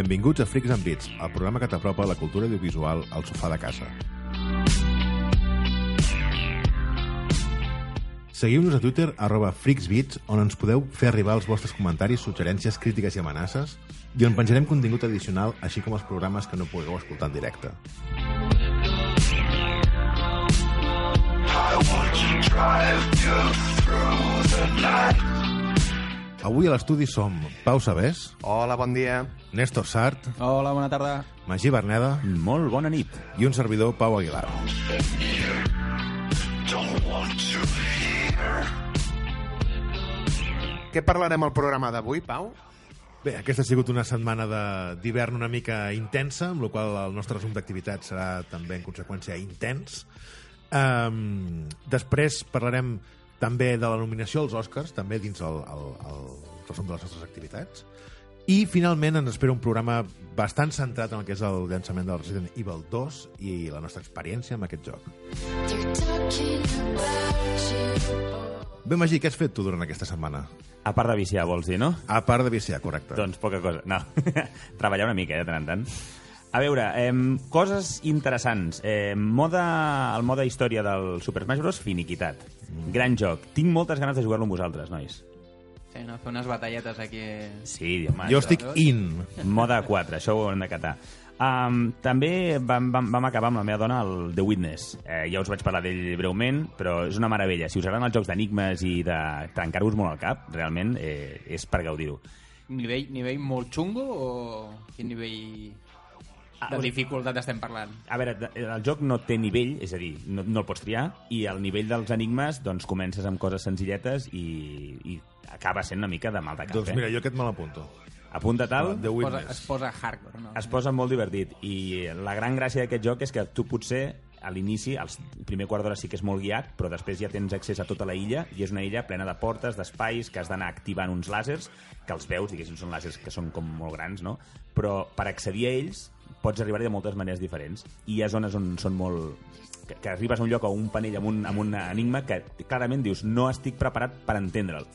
Benvinguts a Freaks and Beats, el programa que t'apropa la cultura audiovisual al sofà de casa. Seguiu-nos a Twitter, arroba freaksbeats, on ens podeu fer arribar els vostres comentaris, suggerències, crítiques i amenaces, i on penjarem contingut addicional, així com els programes que no pugueu escoltar en directe. Avui a l'estudi som Pau Sabés, Hola, bon dia. Néstor Sart, Hola, bona tarda. Magí Berneda Molt bona nit. i un servidor, Pau Aguilar. Què parlarem al programa d'avui, Pau? Bé, aquesta ha sigut una setmana de- d'hivern una mica intensa, amb la qual el nostre resum d'activitat serà també, en conseqüència, intens. Um, després parlarem també de la nominació als Oscars, també dins el, el, el resum de les nostres activitats. I, finalment, ens espera un programa bastant centrat en el que és el llançament del Resident Evil 2 i la nostra experiència amb aquest joc. Bé, Magí, què has fet tu durant aquesta setmana? A part de viciar, vols dir, no? A part de viciar, correcte. Doncs poca cosa. No, treballar una mica, eh, de tant en tant. A veure, eh, coses interessants. Eh, moda, el mode història del Super Smash Bros. finiquitat. Gran joc. Tinc moltes ganes de jugar-lo amb vosaltres, nois. Sí, no? Fer unes batalletes aquí... Sí, home. jo això- estic in. Mode 4, això ho hem de catar. Um, també vam, vam, vam acabar amb la meva dona el The Witness. Eh, ja us vaig parlar d'ell breument, però és una meravella. Si us agraden els jocs d'enigmes i de trencar-vos molt el cap, realment eh, és per gaudir-ho. Nivell, nivell molt xungo o quin nivell de vull- dificultat estem parlant? A veure, de- el joc no té nivell, és a dir, no, no el pots triar, i el nivell dels enigmes, doncs comences amb coses senzilletes i, i acaba sent una mica de mal de cap. Doncs eh? mira, jo aquest me l'apunto. Apunta tal, The Posa, es posa hardcore, no? es posa molt divertit i la gran gràcia d'aquest joc és que tu potser a l'inici, el primer quart d'hora sí que és molt guiat, però després ja tens accés a tota la illa i és una illa plena de portes, d'espais, que has d'anar activant uns làsers, que els veus, diguéssim, són làsers que són com molt grans, no? Però per accedir a ells pots arribar-hi de moltes maneres diferents. I hi ha zones on són molt... Que, que arribes a un lloc o un panell amb un, amb un enigma que clarament dius no estic preparat per entendre'l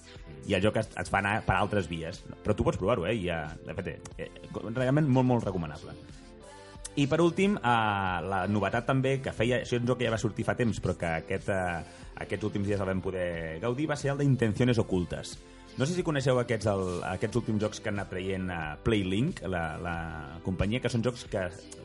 i el joc es fa anar per altres vies. Però tu pots provar-ho, eh? I, de fet, eh, eh, realment molt, molt recomanable. I per últim, eh, la novetat també, que feia... Això és un joc que ja va sortir fa temps, però que aquest, eh, aquests últims dies el vam poder gaudir, va ser el d'Intenciones Ocultes. No sé si coneixeu aquests, el, aquests últims jocs que han anat traient a Playlink, la, la companyia, que són jocs que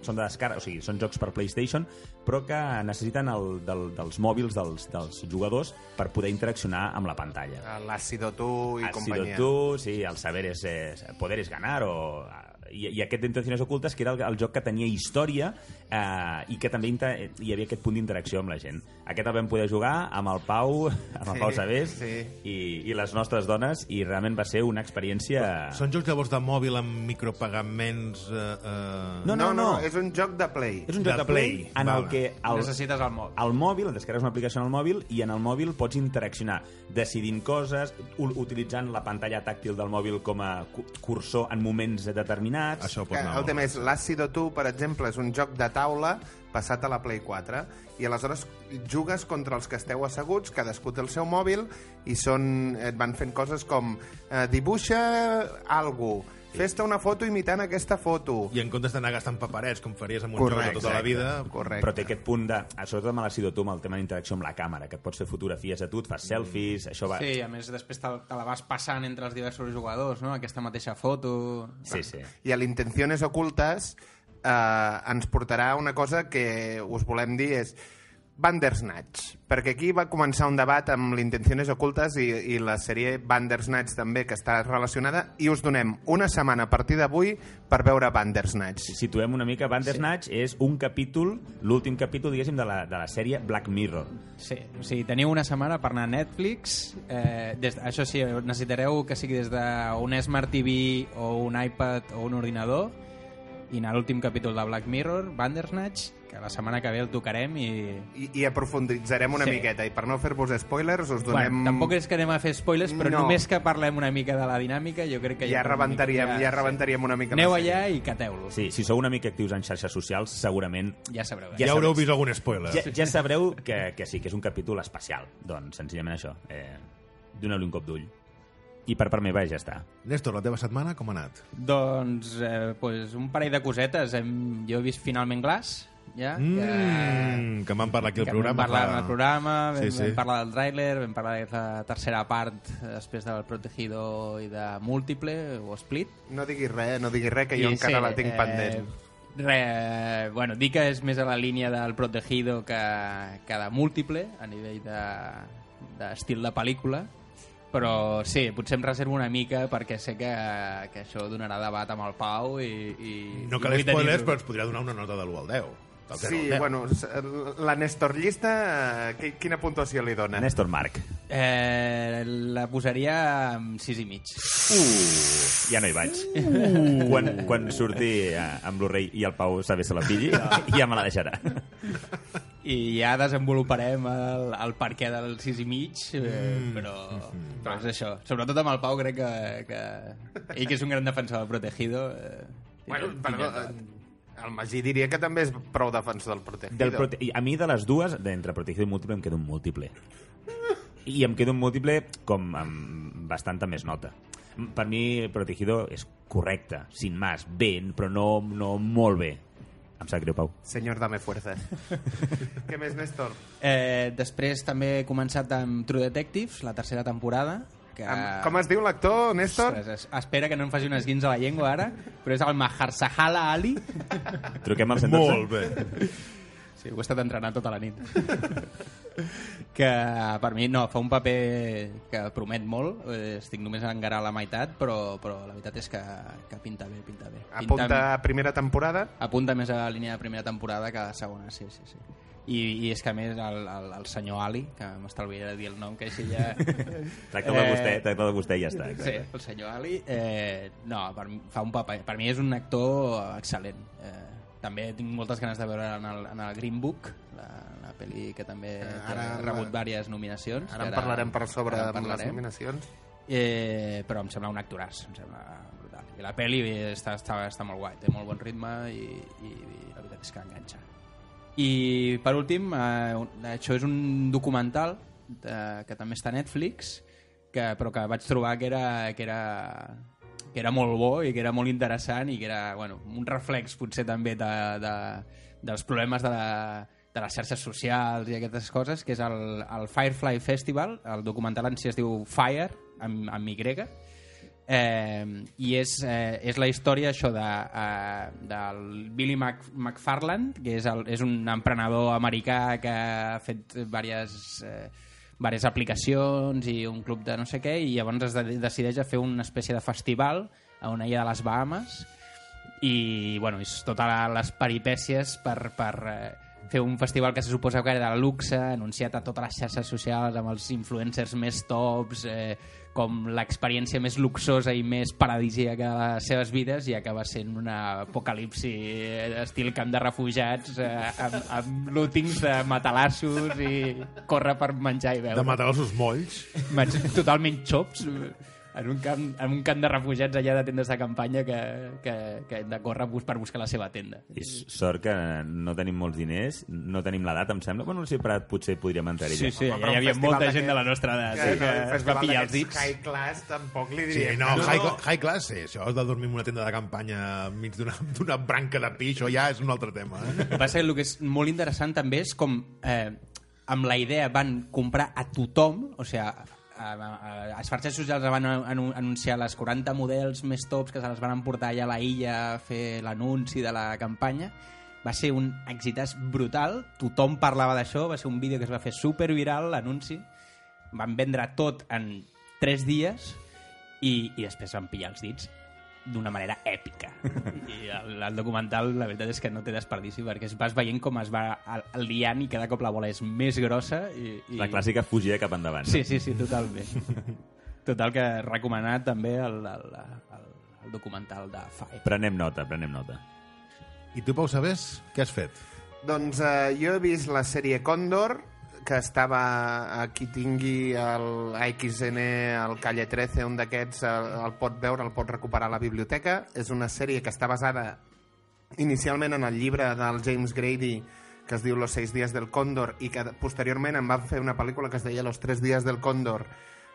són de descàrrega, o sigui, són jocs per PlayStation, però que necessiten el, del, dels mòbils dels, dels jugadors per poder interaccionar amb la pantalla. L'Àcido Tu i Has sido companyia. tú, sí, el saber es, es poder es ganar o i, i aquest d'Intenciones Ocultes que era el, el joc que tenia història eh, i que també hi havia aquest punt d'interacció amb la gent aquest el vam poder jugar amb el Pau amb el Sí, Pau Sabés sí. i, i les nostres dones i realment va ser una experiència Són jocs llavors de mòbil amb micropagaments... Eh, eh... No, No, no, no. és un joc de Play. és un joc de de play, Play. en el que el, Necessites el mòbil. al mòbil, et descarregues una aplicació en el mòbil i en el mòbil pots interaccionar decidint coses, utilitzant la pantalla tàctil del mòbil com a cu- cursor en moments determinats Això pot anar el tema és l'Àcido Tu, per exemple, és un joc de taula passat a la Play 4 i aleshores jugues contra els que esteu asseguts, cadascú té el seu mòbil i són, et van fent coses com eh, dibuixa algú, fes-te una foto imitant aquesta foto. I en comptes d'anar gastant paperets, com faries amb un joc de tota la vida... correcte. però té aquest punt de... Sobretot me l'ha sido tu amb el tema d'interacció amb la càmera, que et pots fer fotografies a tu, et fas selfies, això va... Sí, a més després te, te la vas passant entre els diversos jugadors, no? Aquesta mateixa foto... sí. sí. I a l'Intenciones Ocultes eh, ens portarà una cosa que us volem dir és Bandersnatch, perquè aquí va començar un debat amb l'Intenciones Ocultes i, i la sèrie Bandersnatch també, que està relacionada, i us donem una setmana a partir d'avui per veure Bandersnatch. Situem una mica, Bandersnatch sí. és un capítol, l'últim capítol, diguéssim, de la, de la sèrie Black Mirror. Sí, o sigui, teniu una setmana per anar a Netflix. Eh, des, això sí, necessitareu que sigui des d'un Smart TV o un iPad o un ordinador i anar a l'últim capítol de Black Mirror, Bandersnatch, que la setmana que ve el tocarem i... I, i aprofunditzarem una Sí. miqueta, i per no fer-vos spoilers us donem... Bueno, tampoc és que anem a fer spoilers, però No. només que parlem una mica de la dinàmica, jo crec que ja, podem rebentaríem, mica- ja rebentaríem una mica Aneu allà i cateu-lo. Sí, si sou una mica actius en xarxes socials, segurament Ja sabreu. Ja, Ja haureu vist algun spoiler. ja, ja sabreu que, que sí, que és un capítol especial. Doncs, senzillament això. Eh, Doneu-li un cop d'ull. I per part meva ja està. Néstor, la teva setmana com ha anat? Doncs, eh, pues un parell de cosetes. Hem, jo he vist finalment Glass, ja, Mm, que m'han parlat aquí al que programa. vam parlar fa- en el programa, vam, Sí, sí. vam parlar del tràiler, vam parlar de la tercera part eh, després del Protegido i de Múltiple o Split. No diguis res, no diguis res, que jo I encara sí, la tinc eh, pendent. Re, bueno, dic que és més a la línia del Protegido que, que de Múltiple, a nivell de d'estil de pel·lícula, però sí, potser em reservo una mica perquè sé que, que això donarà debat amb el Pau i... i No cal spoilers, però ens podria donar una nota de l'1 al 10. Del 0 Sí, al 10. bueno, s- la Néstor llista, eh, qui- quina puntuació li dona? Néstor Marc. Eh, la posaria amb 6 i mig. Ja no hi vaig. Quan, quan surti eh, amb Blu-ray i el Pau saber se la pilli, ja me la deixarà. I ja desenvoluparem el, el per què del 6 i mig, eh, però, però és això. Sobretot amb el Pau crec que, que ell que és un gran defensor del Protegido... Eh, Bueno, perdó, eh, el Magí diria que també és prou defensor del Protegido. Del prote i a mi de les dues, d'entre Protegido i Múltiple, em quedo un múltiple. I em quedo un múltiple com amb bastanta més nota. Per mi, Protegido és correcte, sin más, bé, però no, no molt bé. Em sap greu, Pau. Senyor, dame fuerzas. Què més, Néstor? Eh, després també he començat amb True Detectives, la tercera temporada. Que... Amb, com es diu l'actor, Néstor? Ostres, es- espera que no em faci unes guins a la llengua ara, però és el Maharsahala Ali. Truquem al 112. Molt bé. Sí, ho he estat entrenant tota la nit. que per mi, no, fa un paper que promet molt. Eh, estic només a engarar la meitat, però, però la veritat és que, que pinta bé, pinta bé. Pinta, Apunta a primera temporada. apunta més a la línia de primera temporada que a la segona, sí, sí, sí. I, i és que a més el, el, el senyor Ali, que m'estalviaré de dir el nom, que així ja... Tracta de vostè, tracta de vostè i ja està. Sí, el senyor Ali. Eh, no, per, fa un paper. Per mi és un actor excel·lent. Eh, també tinc moltes ganes de veure en el, en el Green Book, la, la pel·li que també Eh, ha ara- rebut diverses nominacions. Ara en parlarem per sobre ara amb les nominacions. Eh, però em sembla un actoràs, em sembla brutal. I la pel·li està, està, està molt guai, té molt bon ritme i, i, i la veritat és que enganxa. I per últim, eh, això és un documental de, que també està a Netflix, que, però que vaig trobar que era, que era que era molt bo i que era molt interessant i que era bueno, un reflex potser també de, de, dels problemes de, la, de les xarxes socials i aquestes coses, que és el, el Firefly Festival, el documental en si es diu Fire, amb, amb Y, eh, i és, eh, és la història això de, eh, del Billy Mc, McFarland que és, el, és un emprenedor americà que ha fet diverses, eh, diverses aplicacions i un club de no sé què i llavors es de decideix a fer una espècie de festival a una illa de les Bahamas i bueno, és totes les peripècies per, per eh, fer un festival que se suposa que era de luxe, anunciat a totes les xarxes socials amb els influencers més tops, eh, com l'experiència més luxosa i més paradisíaca de les seves vides i acaba sent una apocalipsi eh, estil camp de refugiats eh, amb, amb lootings de matalassos i córrer per menjar i beure. De seus molls. Totalment xops en un, camp, en un camp de refugiats allà de tendes de campanya que, que, que hem de córrer bus per buscar la seva tenda. És sort que no tenim molts diners, no tenim l'edat, em sembla. Bueno, el Prat potser podríem entrar-hi. Sí, sí, hi havia molta gent de la nostra edat Que, no, que el es va pillar els dits. High class tampoc li Sí, diria. no, high, high class, sí. Això de dormir en una tenda de campanya enmig d'una d'una branca de pi, això ja és un altre tema. Eh? El que passa que el que és molt interessant també és com eh, amb la idea van comprar a tothom, o sigui, a, a, les xarxes socials van anu- anunciar les 40 models més tops que se les van emportar allà a la illa a fer l'anunci de la campanya. Va ser un exitàs brutal tothom parlava d'això, va ser un vídeo que es va fer superviral, l'anunci. Van vendre tot en 3 dies i, i després van pillar els dits d'una manera èpica. I el, el documental, la veritat és que no té desperdici, perquè es vas veient com es va liant i cada cop la bola és més grossa. I, i... La clàssica fugida cap endavant. Sí, sí, sí, totalment. Total que recomanat també el, el, el, el documental de Five. Prenem nota, prenem nota. I tu, Pau, sabés què has fet? Doncs eh, jo he vist la sèrie Còndor, que estava a qui tingui el AXN, el Calle 13, un d'aquests el, el pot veure, el pot recuperar a la biblioteca. És una sèrie que està basada inicialment en el llibre del James Grady que es diu Los seis días del còndor i que posteriorment en van fer una pel·lícula que es deia Los tres días del còndor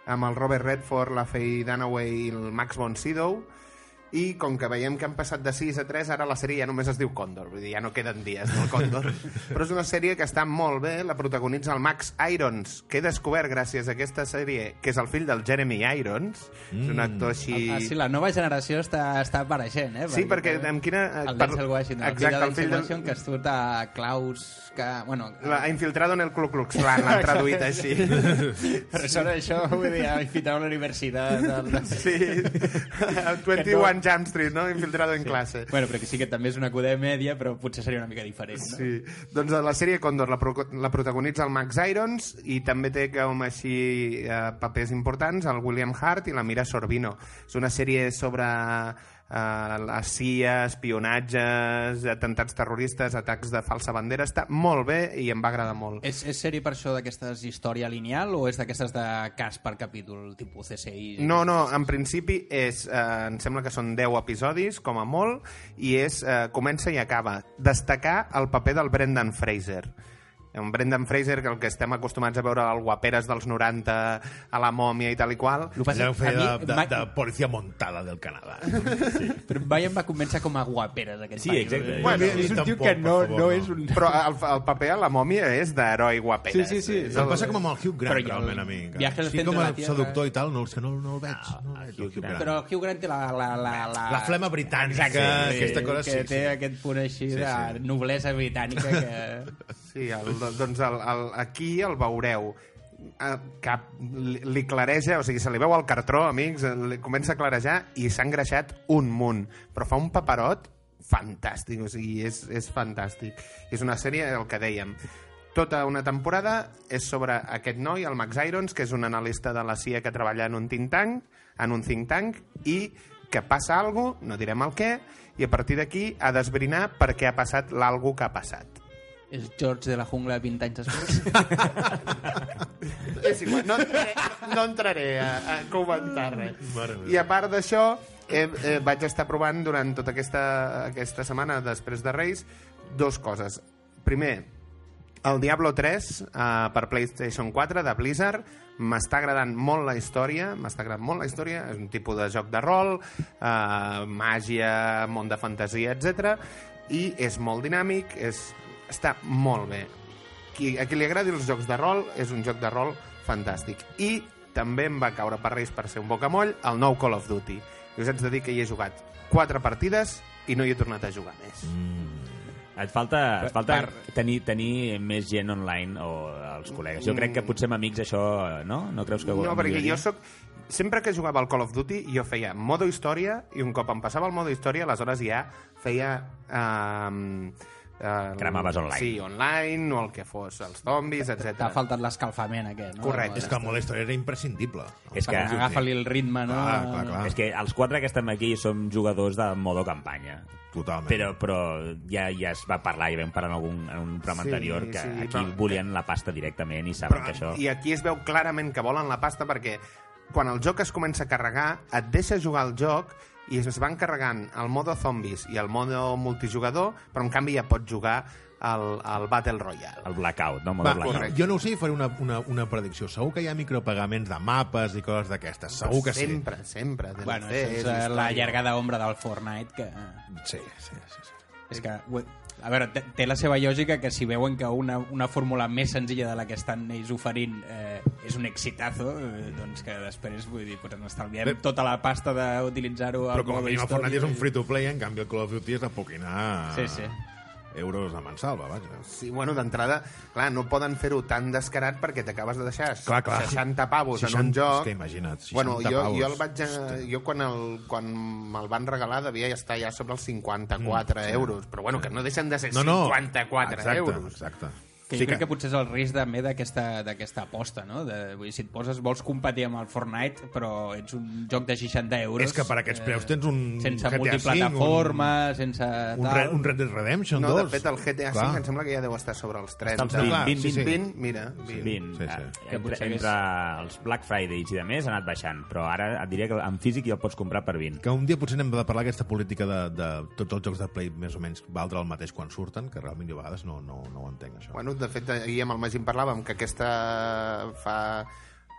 amb el Robert Redford, la Faye Dunaway i el Max von Sydow, i com que veiem que han passat de 6 a 3, ara la sèrie ja només es diu Còndor, vull dir, ja no queden dies del Còndor. Però és una sèrie que està molt bé, la protagonitza el Max Irons, que he descobert gràcies a aquesta sèrie, que és el fill del Jeremy Irons, mm. és un actor així... Ah, sí, la nova generació està, està apareixent, eh? Sí, perquè amb quina... El Denzel Washington, el Exacte, fill el fill de del... Washington, que surt a Klaus... Que, bueno, La, ha infiltrado en el Ku Klux Klan, l'han traduït així. però sona això, vull dir, ha infiltrat a la universitat... Del... Sí, 21 Jump Street, no? Infiltrado en classe. Bueno, però que sí que també és una comèdia, però potser seria una mica diferent, no? Sí. Doncs la sèrie Condor la, pro la protagonitza el Max Irons i també té com així eh, papers importants el William Hart i la Mira Sorbino. És una sèrie sobre eh, la CIA, espionatges, atentats terroristes, atacs de falsa bandera. Està molt bé i em va agradar molt. És, és sèrie per això d'aquestes història lineal o és d'aquestes de cas per capítol, tipus CSI? No, no, en principi és, eh, em sembla que són 10 episodis, com a molt, i és, eh, comença i acaba. Destacar el paper del Brendan Fraser. Un Brendan Fraser, que el que estem acostumats a veure al Guaperes dels 90, a la mòmia i tal i qual. Lo passa Allò que feia a de, mi de, mai- de policia montada del Canadà. Però mai em va convèncer com a guaperes, aquest Sí, paio. exacte. Bueno, mi és un tio que no, favor, no, no. és un... Però el, el paper a la mòmia és d'heroi Guaperes. Sí, sí, sí. És Em el- passa com amb el Hugh Grant, Però el realment, a mi. al sí, centre com de a seductor i tal, no, és que no, no el veig. Ah, no el el Hugh Grant. Però el Hugh Grant té la... La, la, la, La flema britànica, Exacte, aquesta cosa, que sí, té sí. aquest punt així Sí, de sí. noblesa britànica que... Sí, el, doncs el, el, aquí el veureu eh, que li, li clareja, o sigui, se li veu el cartró, amics, eh, li comença a clarejar i s'ha engreixat un munt, però fa un paperot fantàstic, o sigui, és, és fantàstic. És una sèrie, el que dèiem, tota una temporada és sobre aquest noi, el Max Irons, que és un analista de la CIA que treballa en un think tank, en un think tank, i que passa cosa, no direm el què, i a partir d'aquí ha d'esbrinar per què ha passat l'algo que ha passat. És George de la jungla 20 anys després. És igual, no entraré, no entraré a, a comentar res. I a part d'això, eh, eh, vaig estar provant durant tota aquesta, aquesta setmana, després de Reis, dos coses. Primer, el Diablo 3 eh, per PlayStation 4 de Blizzard m'està agradant molt la història m'està agradant molt la història és un tipus de joc de rol eh, màgia, món de fantasia, etc. i és molt dinàmic és, està molt bé. Qui, a qui li agradi els jocs de rol és un joc de rol fantàstic. I també em va caure per Reis per ser un bocamoll el nou Call of Duty. I us haig de dir que hi he jugat quatre partides i no hi he tornat a jugar més. Et falta, et falta Per- tenir, tenir més gent online o els col·legues. Jo crec que potser amb amics això, no? No creus que No, perquè jo sóc... Sempre que jugava al Call of Duty, jo feia modo història, i un cop em passava el modo història, aleshores ja feia... Um, uh, Cremaves online. Sí, online, o el que fos, els zombis, T'ha etc. faltat l'escalfament aquest, no? Correcte. És que el modo història era imprescindible. És que- Agafa-li el ritme, no? Clar, clar, clar. És que els quatre que estem aquí som jugadors de modo campanya. Totalment. Però, però ja, ja es va parlar, ja vam parlar en, algun, en un programa Sí, anterior, que sí, aquí però- volien la pasta directament i saben Però, que això... I aquí es veu clarament que volen la pasta perquè quan el joc es comença a carregar, et deixa jugar el joc i es van carregant el modo zombies i el modo multijugador, però en canvi ja pots jugar al, al Battle Royale. El blackout, no? Modo Va, blackout. jo no ho sé i faré una, una, una predicció. Segur que hi ha micropagaments de mapes i coses d'aquestes. Segur que sí. sempre, sempre. Bueno, és història. la llargada ombra del Fortnite, que... Sí, sí, sí. sí. És que, a veure, té, la seva lògica que si veuen que una, una fórmula més senzilla de la que estan ells oferint eh, és un exitazo, eh, doncs que després, vull dir, pues ens estalviem Bé. tota la pasta d'utilitzar-ho Però com a mínim el Fortnite és un free-to-play, en canvi el Call of Duty és de poquinar Sí, sí. Euros a mansalva, vaja. Sí, bueno, d'entrada, clar, no poden fer-ho tan descarat perquè t'acabes de deixar Clar, clar. 60 pavos en un 60, joc. és que imagina't, 60 bueno, jo, pavos. jo el vaig... a- Jo quan, el, quan me'l van regalar devia estar ja sobre els 54 Mm, euros, però bueno, que no deixen de ser No, no. 54 exacte, euros. Exacte. Que jo crec que potser és el risc també d'aquesta d'aquesta aposta, no? De, vull dir, si et poses, vols competir amb el Fortnite, però ets un joc de 60 euros... És que per aquests preus tens un Sense GTA V, multiplataforma, sense Un, tal... Red, un Red Dead Redemption No, 2. de fet, el GTA Clar. V em sembla que ja deu estar sobre els 30. Està als 20, 20, sí, sí. 20, mira. 20. 20. Sí, sí. Eh, Que Entre, potser entre els Black Fridays i de més ha anat baixant, però ara et diria que en físic ja el pots comprar per 20. Que un dia potser hem de parlar aquesta política de, de tots els jocs de Play més o menys valdre el mateix quan surten, que realment jo a vegades no, no, no ho entenc, això. Bueno, de fet, ahir amb el Magín parlàvem que aquesta fa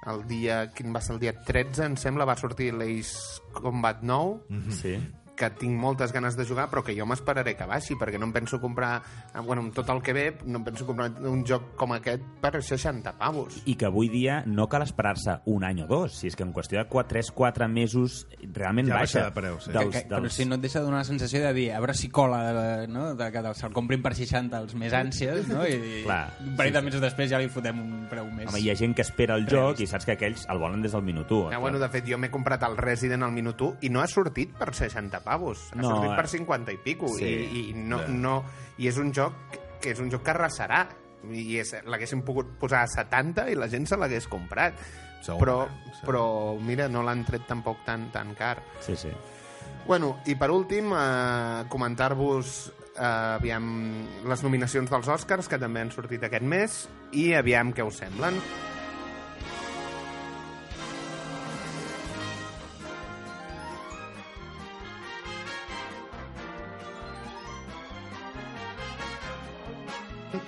el dia, quin va ser el dia 13, em sembla, va sortir l'Ace Combat 9, Sí. Que tinc moltes ganes de jugar, però que jo m'esperaré que baixi, perquè no em penso comprar... eh, Bueno, amb tot el que ve, no em penso comprar un joc com aquest per 60 pavos. I que avui dia no cal esperar-se un any o dos. Si és que en qüestió de 3-4 mesos realment Ja baixa. baixa de preu, sí. Dels, que, però si no et deixa de donar la sensació de dir a veure si cola de, no? de que se'l comprin per 60 els més ànsies no? i Clar, un parell de mesos després ja li fotem un preu més Home, hi ha gent que espera el joc i saps que aquells el volen des del minut 1. Ja, bueno, de fet, jo m'he comprat el Resident al minut 1 i no ha sortit per 60 pavos. Ha No, sortit per eh. 50 i pico. Sí. I, i, no, no, I és un joc que és un joc que arrasarà. I és- l'haguéssim pogut posar a 70 i la gent se l'hagués comprat. Segur, però, sí. però, mira, no l'han tret tampoc tan, tan car. Sí, sí. Bueno, i per últim, eh, comentar-vos eh, aviam les nominacions dels Oscars, que també han sortit aquest mes, i aviam què us semblen.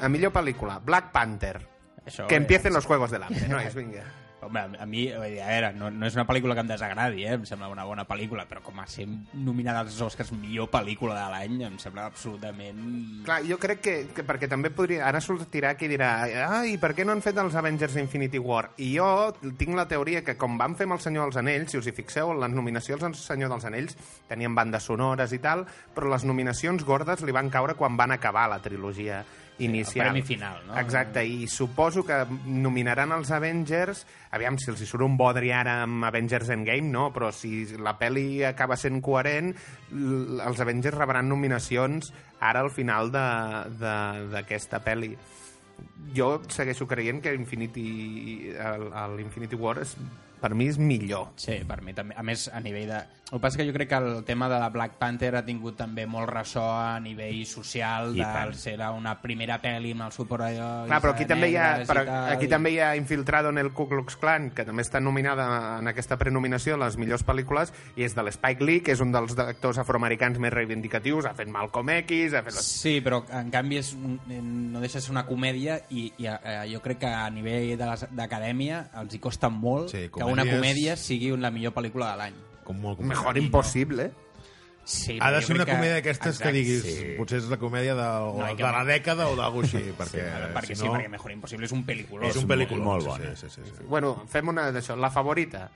A millor pel·lícula, Black Panther. Això, que eh, empiecen los Juegos del Hambre, nois, vinga. Home, a mi, a veure, no, no és una pel·lícula que em desagradi, eh? em sembla una bona pel·lícula, però com a ser nominada als Oscars millor pel·lícula de l'any, em sembla absolutament... Clar, jo crec que, que perquè també podria... Ara sortirà qui dirà ai, per què no han fet els Avengers Infinity War? I jo tinc la teoria que com van fer amb el Senyor dels Anells, si us hi fixeu, les nominacions al Senyor dels Anells tenien bandes sonores i tal, però les nominacions gordes li van caure quan van acabar la trilogia inicial. premi final, no? Exacte, i suposo que nominaran els Avengers, aviam si els hi surt un bodri ara amb Avengers Endgame, no, però si la pel·li acaba sent coherent, els Avengers rebran nominacions ara al final de- de- d'aquesta pel·li. Jo segueixo creient que Infinity, el- el l'Infinity War és, per mi és millor. Sí, per mi també. A més, a nivell de... El que passa que jo crec que el tema de la Black Panther ha tingut també molt ressò a nivell social, I de tant. ser una primera pel·li amb els superherois Clar, però aquí també, hi ha, però aquí també hi ha Infiltrado en el Ku Klux Klan, que també està nominada en aquesta prenominació a les millors pel·lícules, i és de l'Spike Lee, que és un dels actors afroamericans més reivindicatius, ha fet Malcolm X, ha fet... Sí, però en canvi és un, no deixa de ser una comèdia i, i eh, jo crec que a nivell d'acadèmia els hi costa molt Sí, que una comèdies- comèdia sigui la millor pel·lícula de l'any. Com molt Mejor complicat. impossible. Sí, Ha de ser una comèdia d'aquestes que diguis, sí. potser és la comèdia de, o No, que de la dècada o d'algú així, perquè, Sí, perquè si sí, no, perquè Mejor Impossible és un pel·lículó. és un molt- pel·lícula. molt sí, bona. Sí, sí, sí, sí. Bueno, fem una d'això. La favorita.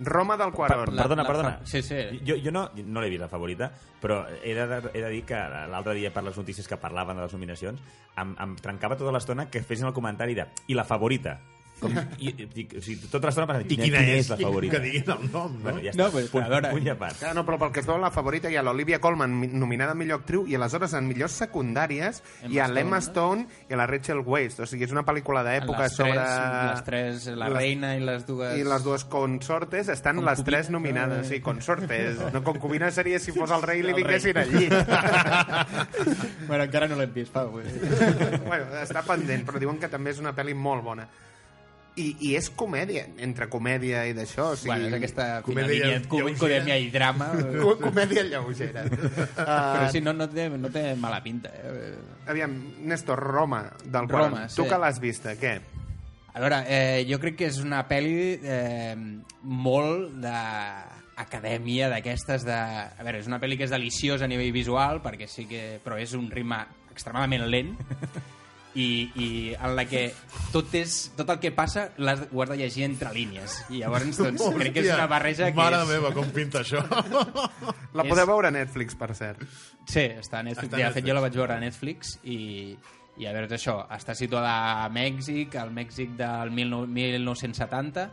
Roma del Quarón. La- Perdona, la- perdona. sí, sí. Jo, jo no, no l'he vist, la favorita, però he de, he de dir que l'altre dia per les notícies que parlaven de les nominacions em, em trencava tota l'estona que fessin el comentari de i la favorita. Com, i, i, o sigui, tota l'estona pensant, I quina, és, la favorita? Que diguin el nom, no? Bueno, ja No, però, punt, a veure- punt i a part. Ah, no, però pel que es veu la favorita hi ha l'Olivia Colman mi- nominada a millor actriu i aleshores en millors secundàries Emma hi ha Stone, l'Emma no? Stone i la Rachel Weisz. O sigui, és una pel·lícula d'època les sobre... Les tres, la les- reina i les dues... I les dues consortes estan les Concubines, tres nominades. no? Sí, consortes. No, concubina seria si fos el rei i li vinguessin allí. Bueno, encara no l'hem vist, Pau. bueno, està pendent, però diuen que també és una pel·li molt bona. I, i és comèdia, entre comèdia i d'això. O sigui, Bueno, és aquesta fina comèdia línia, com- lleugera. comèdia i drama. co- comèdia lleugera. Però Uh, sí, no, no, té, no té mala pinta. Eh? aviam, Néstor, Roma, del Roma, qual tu sí. que l'has vista, què? A veure, eh, jo crec que és una pel·li eh, molt d'acadèmia, d'aquestes de... A veure, és una pel·li que és deliciosa a nivell visual, perquè sí que... però és un ritme extremadament lent, i, i en la que tot, és, tot el que passa l'has- ho has de llegir entre línies. I llavors doncs, crec que és una barreja que Mare és... meva, com pinta això. La És- podeu veure a Netflix, per cert. Sí, està a Netflix. Està a Ja, de fet, Netflix. jo la vaig veure a Netflix i, i a veure, és això, està situada a Mèxic, al Mèxic del 19, 1970,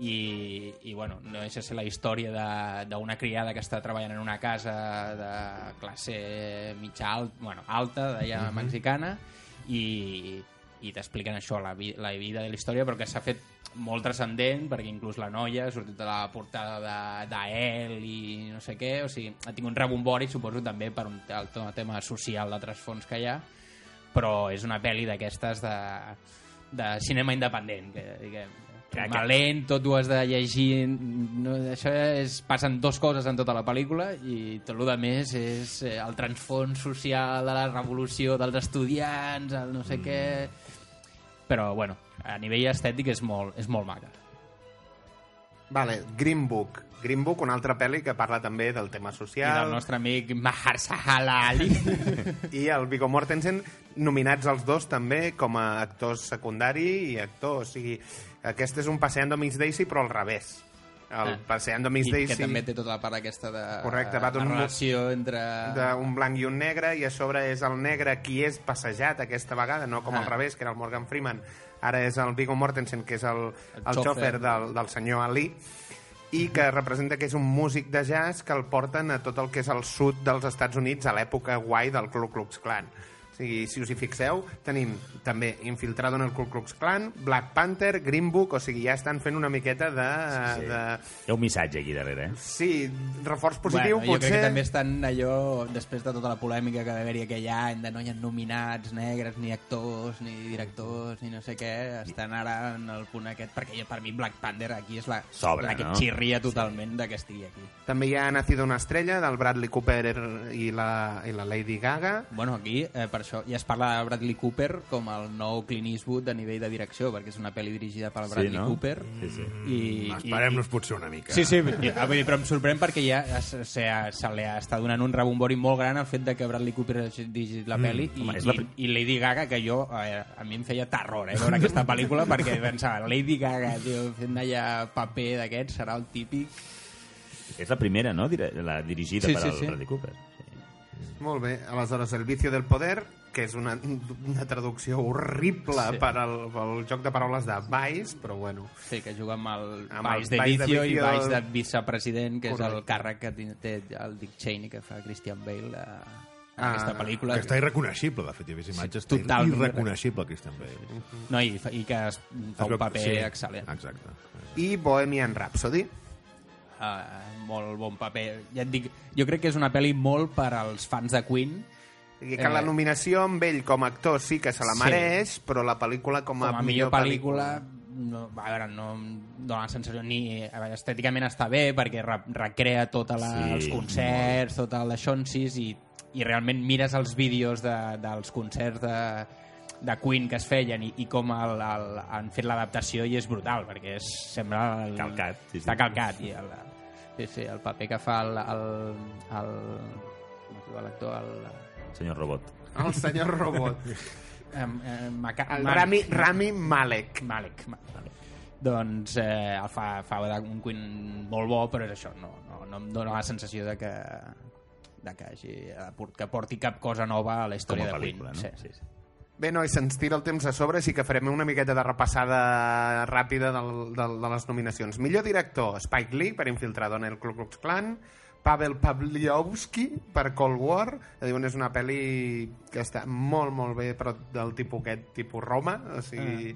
i, i bueno, no deixa de ser la història de- d'una criada que està treballant en una casa de classe mitja alt, bueno, alta, d'allà mexicana, i, i t'expliquen això, la, vi, la vida de la història, però que s'ha fet molt transcendent, perquè inclús la noia ha sortit a la portada de- d'Ael i no sé què, o sigui, ha tingut un rebombori, suposo també per un, el tema social de trasfons que hi ha, però és una pel·li d'aquestes de, de cinema independent, que diguem, Que- que, lent, tot ho has de llegir no, això és, passen dues coses en tota la pel·lícula i tot el que més és eh, el transfons social de la revolució dels estudiants el no sé què però bueno, a nivell estètic és molt, és molt maca Vale, Green Book. Green Book, una altra pel·li que parla també del tema I social. del nostre amic Mahershala Ali. I el Viggo Mortensen, nominats els dos també com a actors secundari i actor. O sigui, aquest és un Passeando Miss Daisy, però al revés. El Ah. Passeando Miss I Daisy... que també té tota la part aquesta de... Correcte, va de d'un- relació entre... d'un blanc i un negre i a sobre és el negre qui és passejat aquesta vegada, no com Ah. al revés, que era el Morgan Freeman. Ara és el Viggo Mortensen, que és el, El el xòfer xòfer. del, del senyor Ali i que representa que és un músic de jazz que el porten a tot el que és el sud dels Estats Units a l'època guai del Ku Klux Klan. Sigui, si us hi fixeu, tenim també Infiltrado en el Ku Klux Klan, Black Panther, Green Book, o sigui, ja estan fent una miqueta de... Sí. de Hi ha un missatge aquí darrere, eh? sí, reforç positiu, bueno, jo potser... crec que també estan allò, després de tota la polèmica que va haver-hi aquell any, de no hi ha nominats negres, ni actors, ni directors, ni no sé què, estan ara en el punt aquest, perquè jo, per mi Black Panther aquí és la, Sobra, la que no? xirria totalment de que estigui aquí. També hi ha Nacido una estrella, del Bradley Cooper i la, i la Lady Gaga. Bueno, aquí, eh, per això, ja es parla de Bradley Cooper com el nou Clint Eastwood a nivell de direcció, perquè és una pel·li dirigida Sí, Bradley no? Cooper. Sí, sí. I, Esperem-nos potser una mica. Sí, sí, dir, però em sorprèn perquè ja es, se, se li està donant un rebombori molt gran el fet de que Bradley Cooper hagi dirigit la pel·li i, home, la i, i Lady Gaga, que jo, a, a mi em feia terror eh, veure aquesta pel·lícula perquè pensava, Lady Gaga, tio, fent allà paper d'aquests, serà el típic... És la primera, no? La dirigida Sí, per sí, al sí. Bradley Cooper. Sí. Molt bé. Aleshores, El vicio del poder, que és una, una traducció horrible Sí. sí. per al, pel joc de paraules de Vice, però bueno. Sí, que juga amb el Amb Vice el de Vice de Vicio i. Vice de vicepresident, que és el Correcte. càrrec que té- el Dick Cheney, que fa Christian Bale a, a Ah, aquesta pel·lícula. Que està irreconeixible, de fet, hi ha vist imatges. Sí, està totalment irreconeixible, Christian Bale. No, i, i que es, fa Es un paper sí, excel·lent. Exacte. I Bohemian Rhapsody. Uh, molt bon paper. Ja et dic, jo crec que és una pel·li molt per als fans de Queen. I que la Eh. nominació amb ell com a actor sí que se la Sí. mereix, però la pel·lícula com Com a, a millor pel·lícula, no, a veure, no em dóna la sensació ni... A veure, estèticament està bé perquè re, recrea tots Sí, els concerts, tot el d'això en sis i, i realment mires els vídeos de, dels concerts de, de Queen que es feien i, i com el, el, han fet l'adaptació i és brutal perquè és, sembla... El, Calcat, sí, sí. Està calcat i el, sí, sí, el paper que fa el, el, el, com es diu l'actor el, Senyor Robot. El senyor Robot. em, em, Maca, El Malik. Rami, Rami Malek. Malek. Ma- Malek. Doncs eh, el fa, fa un Queen molt bo, però és això, no, no, no em dóna la sensació de que de que, hagi, que porti cap cosa nova a la Com història a de pel·lícula, Queen. no? Sí. Sí, sí. Bé, nois, se'ns tira el temps a sobre, sí que farem una miqueta de repassada ràpida del, del, de les nominacions. Millor director, Spike Lee, per Infiltrado en el Ku Klux Klan, Pavel Pavliowski, per Cold War, diuen és una pel·li que està molt, molt bé, però del tipus aquest, tipus Roma, o sigui...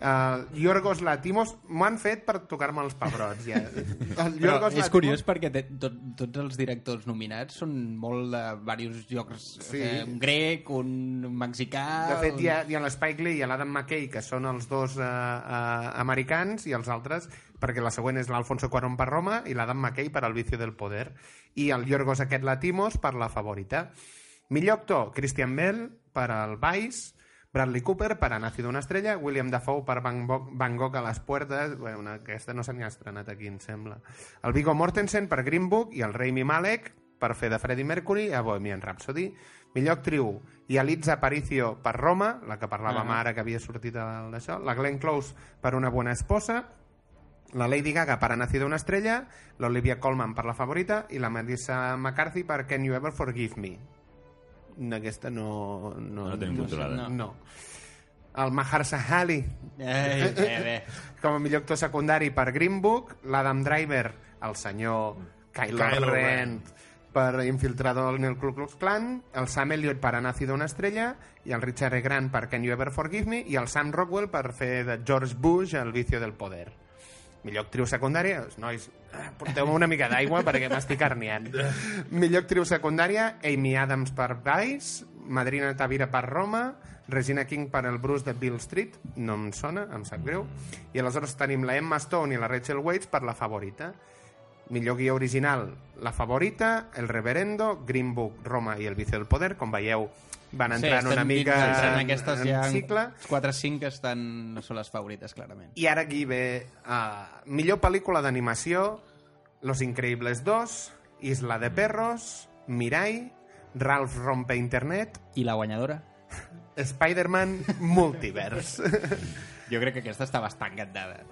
Uh, Yorgos Latimos m'ho han fet per tocar-me els pebrots ja. El Però Yorgos és Lanthimos- curiós perquè te, tot, tots els directors nominats són molt de diversos llocs. Sí. Sigui, un grec, un mexicà... De fet, un- hi ha, hi ha l'Spike Lee i l'Adam McKay, que són els dos uh, uh, americans, i els altres, perquè la següent és l'Alfonso Cuarón per Roma i l'Adam McKay per El vicio del poder. I el Yorgos aquest Latimos per La favorita. Millor actor, Christian Bell per El Vice, Bradley Cooper per Ha nacido una estrella, William Dafoe per Van Gogh, Van Gogh a les puertes, bueno, una, aquesta no se n'hi ha estrenat aquí, em sembla. El Viggo Mortensen per Green Book i el Rami Malek per fer de Freddie Mercury a Bohemian Rhapsody. Millor actriu, Yalitza Aparicio per Roma, la que parlàvem Ah. ara que havia sortit d'això, la Glenn Close per Una buena esposa, la Lady Gaga per Ha nacido una estrella, l'Olivia Colman per La favorita i la Melissa McCarthy per Can You Ever Forgive Me. Aquesta no... No, No la tenim controlada. No. no. El Mahershala Ali Eh, bé, bé. com a millor actor secundari per Green Book, l'Adam Driver, el senyor Kylo, Kylo Ren, per Infiltrador en el Ku Klux Klan, el Sam Elliott per Ha nacido una estrella, i el Richard E. Grant per Can You Ever Forgive Me, i el Sam Rockwell per fer de George Bush el vicio del poder. Millor actriu secundària, doncs, nois, eh, porteu-me una mica d'aigua perquè m'estic arniant. Millor actriu secundària, Amy Adams per Vice, Madrina Tavira per Roma, Regina King per el Bruce de Bill Street, no em sona, em sap greu, i aleshores tenim la Emma Stone i la Rachel Weisz per La Favorita. Millor guió original, La Favorita, El Reverendo, Green Book, Roma i El vicio del poder. Com veieu, van entrant estem una mica en, en aquestes en ja cicle. 4 o 5 que estan, no són les favorites, clarament. I ara aquí ve uh, millor pel·lícula d'animació, Los Increíbles 2, Isla de Perros, Mirai, Ralph Rompe Internet, I la guanyadora? Spider-Man Multiverse. Jo crec que aquesta està bastant cantada.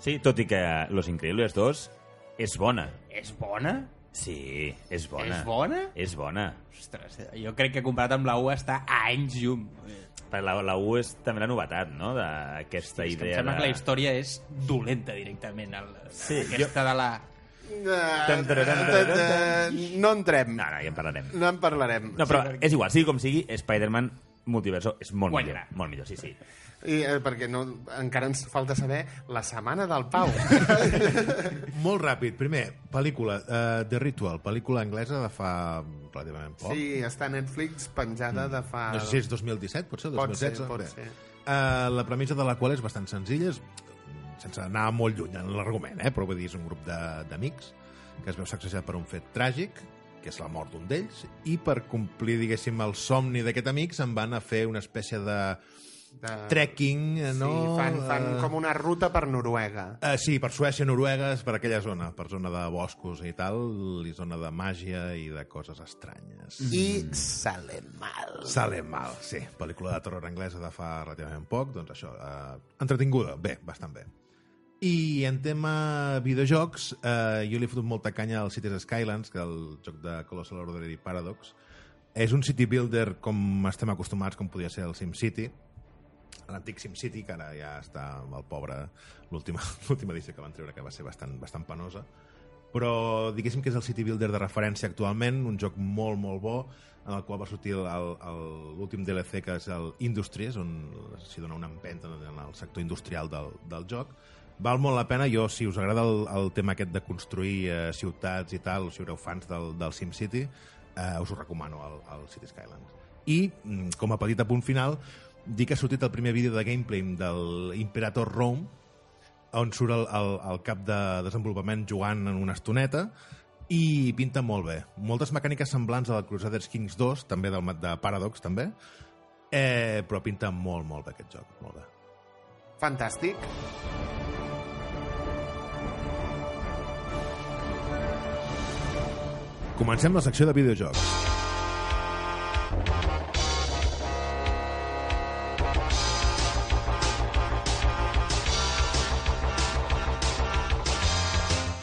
Sí, tot i que Los Increíbles 2 és bona. És bona? Sí, és bona. És bona? És bona. Ostres, jo crec que comparat amb la U està a anys llum. La, la U és també la novetat, no?, d'aquesta És que em idea sembla de... que la història és dolenta directament. El, Sí, aquesta de la... Taran, taran. no entrem. No, no, ja en parlarem. No en parlarem. No, però és igual, sigui com sigui, Spider-Man Multiverso és molt Guanyarà. millor. Molt millor, sí, sí. I, eh, perquè no, encara ens falta saber la setmana del Pau. Molt ràpid. Primer, pel·lícula, uh, The Ritual, pel·lícula anglesa de fa relativament poc. sí, està a Netflix penjada de fa... No sé si és 2017, potser, Pot ser, 2016. pot ser. Uh, la premissa de la qual és bastant senzilla, és, sense anar molt lluny en l'argument, eh? però vull dir, és un grup d'amics que es veu sacsejat per un fet tràgic, que és la mort d'un d'ells, i per complir, diguéssim, el somni d'aquest amic se'n van a fer una espècie de De... trekking, eh, no? Sí, fan, fan Eh, com una ruta per Noruega. Uh, sí, per Suècia, Noruega, per aquella zona, per zona de boscos i tal, i zona de màgia i de coses estranyes. I sale mal. Sale mal, sí. Pel·lícula de terror anglesa de fa relativament poc, doncs això, eh, entretinguda, bé, bastant bé. I en tema videojocs, eh, jo li he fotut molta canya al Cities Skylands, que el joc de Colossal Order i Paradox. És un city builder com estem acostumats, com podia ser el SimCity, l'antic SimCity, que ara ja està amb el pobre, l'última edició que van treure, que va ser bastant, bastant penosa però diguéssim que és el city builder de referència actualment, un joc molt, molt bo, en el qual va sortir l'últim DLC, que és el Industries, on s'hi dona una empenta en el sector industrial del, del joc. Val molt la pena, jo, si us agrada el, el tema aquest de construir eh, ciutats i tal, si haureu fans del, del SimCity, eh, us ho recomano, el, el City Skylands. I, mm, com a petit apunt final, dir que ha sortit el primer vídeo de gameplay del Imperator Rome, on surt el, el, el cap de desenvolupament jugant en una estoneta i pinta molt bé. Moltes mecàniques semblants a la Crusaders Kings 2, també del de Paradox, també, eh, però pinta molt, molt bé aquest joc. Molt bé. Fantàstic. Comencem la secció de videojocs.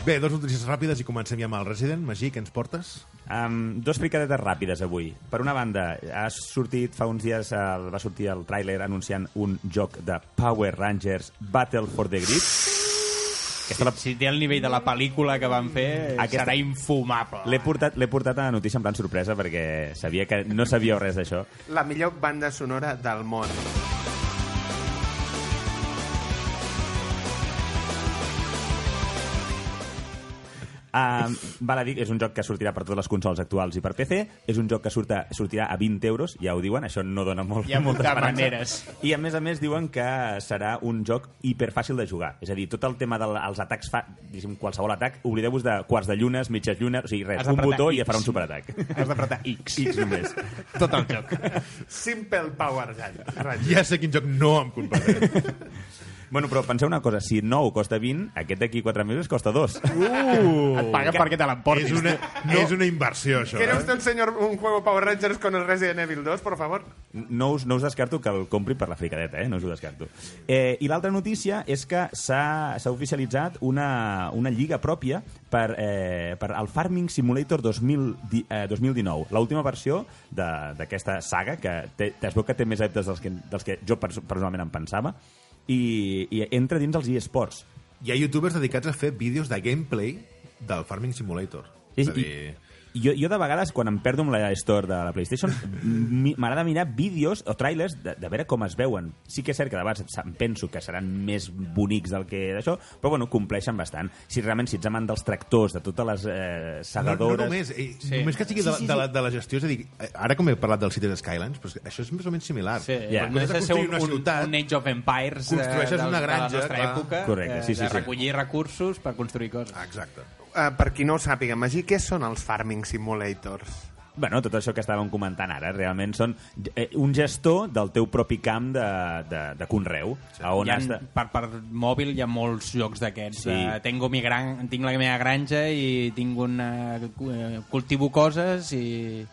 Bé, dos notícies ràpides i comencem ja amb el Resident. Magí, què ens portes? Um, dos fricadetes ràpides avui. Per una banda, ha sortit fa uns dies, el, va sortir el tràiler anunciant un joc de Power Rangers Battle for the Grid. Aquesta la, Si té el nivell de la pel·lícula que van fer, Aquesta- serà infumable. L'he portat, l'he portat a la notícia en plan sorpresa perquè sabia que no sabíeu res d'això. La millor banda sonora del món. Uh, val a dir que és un joc que sortirà per totes les consoles actuals i per PC. És un joc que surta, sortirà a 20 euros, ja ho diuen, això no dona molt, Hi ha molta moltes esperança. maneres. I a més a més diuen que serà un joc hiperfàcil de jugar. És a dir, tot el tema dels de, atacs, fa, diguéssim, qualsevol atac, oblideu-vos de quarts de llunes, mitges llunes, o sigui, res, un botó i ja X. farà un superatac. Has d'apretar X. X només. Tot el joc. Simple Power Rangers. Ja sé quin joc no em compararé. Bueno, però penseu una cosa, si 9 costa 20, aquest d'aquí 4 mesos costa 2. Uh! Et paguen perquè te l'emportis. és, una, no. és una inversió, això. ¿Quiere Eh? usted un señor un juego Power Rangers con el Resident Evil 2, por favor? No us, no us descarto que el compri per la fricadeta, eh? no us ho descarto. Eh, I l'altra notícia és que s'ha s'ha oficialitzat una, una lliga pròpia per, eh, per al Farming Simulator 2000, di- eh, 2019, l'última versió de- d'aquesta saga, que té, es veu que té més adeptes dels que, dels que jo pers personalment em pensava, i, i entra dins els eSports. Hi ha youtubers dedicats a fer vídeos de gameplay del Farming Simulator. És a dir... i, jo, jo de vegades, quan em perdo amb la store de la PlayStation, m'agrada mirar vídeos o trailers de, de veure com es veuen. Sí que és cert que de vegades em penso que seran més bonics del que d'això, però bueno, compleixen bastant. Si realment si ets amant dels tractors, de totes les eh, No, no segadores... només, eh, Sí. només que sigui de, Sí, sí, de, la, sí. de la gestió, és a dir, eh, ara com he parlat del Cities Skylands, però això és més o menys similar. Sí, yeah. no de de ser un, una un, ciutat, un Age of Empires de, construeixes de, una de granja, la nostra clar. època Correcte, sí, eh, sí, de sí. recollir recursos per construir coses. Ah, exacte. Uh, per qui no ho sàpiga, Magí, què són els Farming Simulators? Bueno, tot això que estàvem comentant ara, realment són eh, un gestor del teu propi camp de, de, de conreu. Sí. On ha, has de... per, per mòbil hi ha molts jocs d'aquests. Sí. Sí. Uh, tengo mi gran, tinc la meva granja i tinc una, uh, cultivo coses i,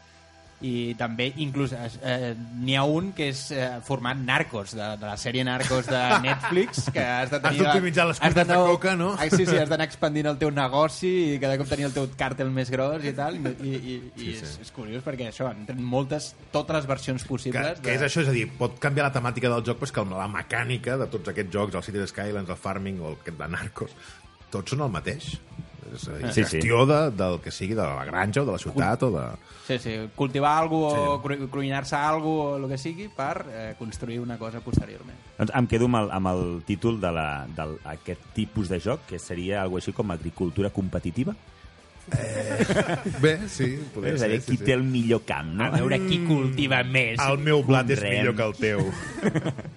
i també inclús eh, n'hi ha un que és eh, format Narcos, de, de la sèrie Narcos de Netflix, que has de tenir... Has d'optimitzar les cuites de coca, no? Ah, sí, sí, has d'anar expandint el teu negoci i cada cop tenir el teu càrtel més gros i tal, i, i, i, i és, és curiós perquè això, han tret moltes, totes les versions que, possibles. que és això, és a dir, pot canviar la temàtica del joc, però és que la mecànica de tots aquests jocs, el Cities Skylines, el Farming o el de Narcos, tots són el mateix. És a dir, Sí, sí. gestió de, del que sigui, de la granja o de la ciutat o de... Sí, sí, cultivar alguna cosa o cru- cruïnar-se alguna o el que sigui per eh, construir una cosa posteriorment. Doncs em quedo amb el, amb el títol d'aquest tipus de joc, que seria algo així com agricultura competitiva. Bé, sí, podria és a dir, qui té el millor camp, no? A veure qui cultiva més. El meu blat és millor que el teu.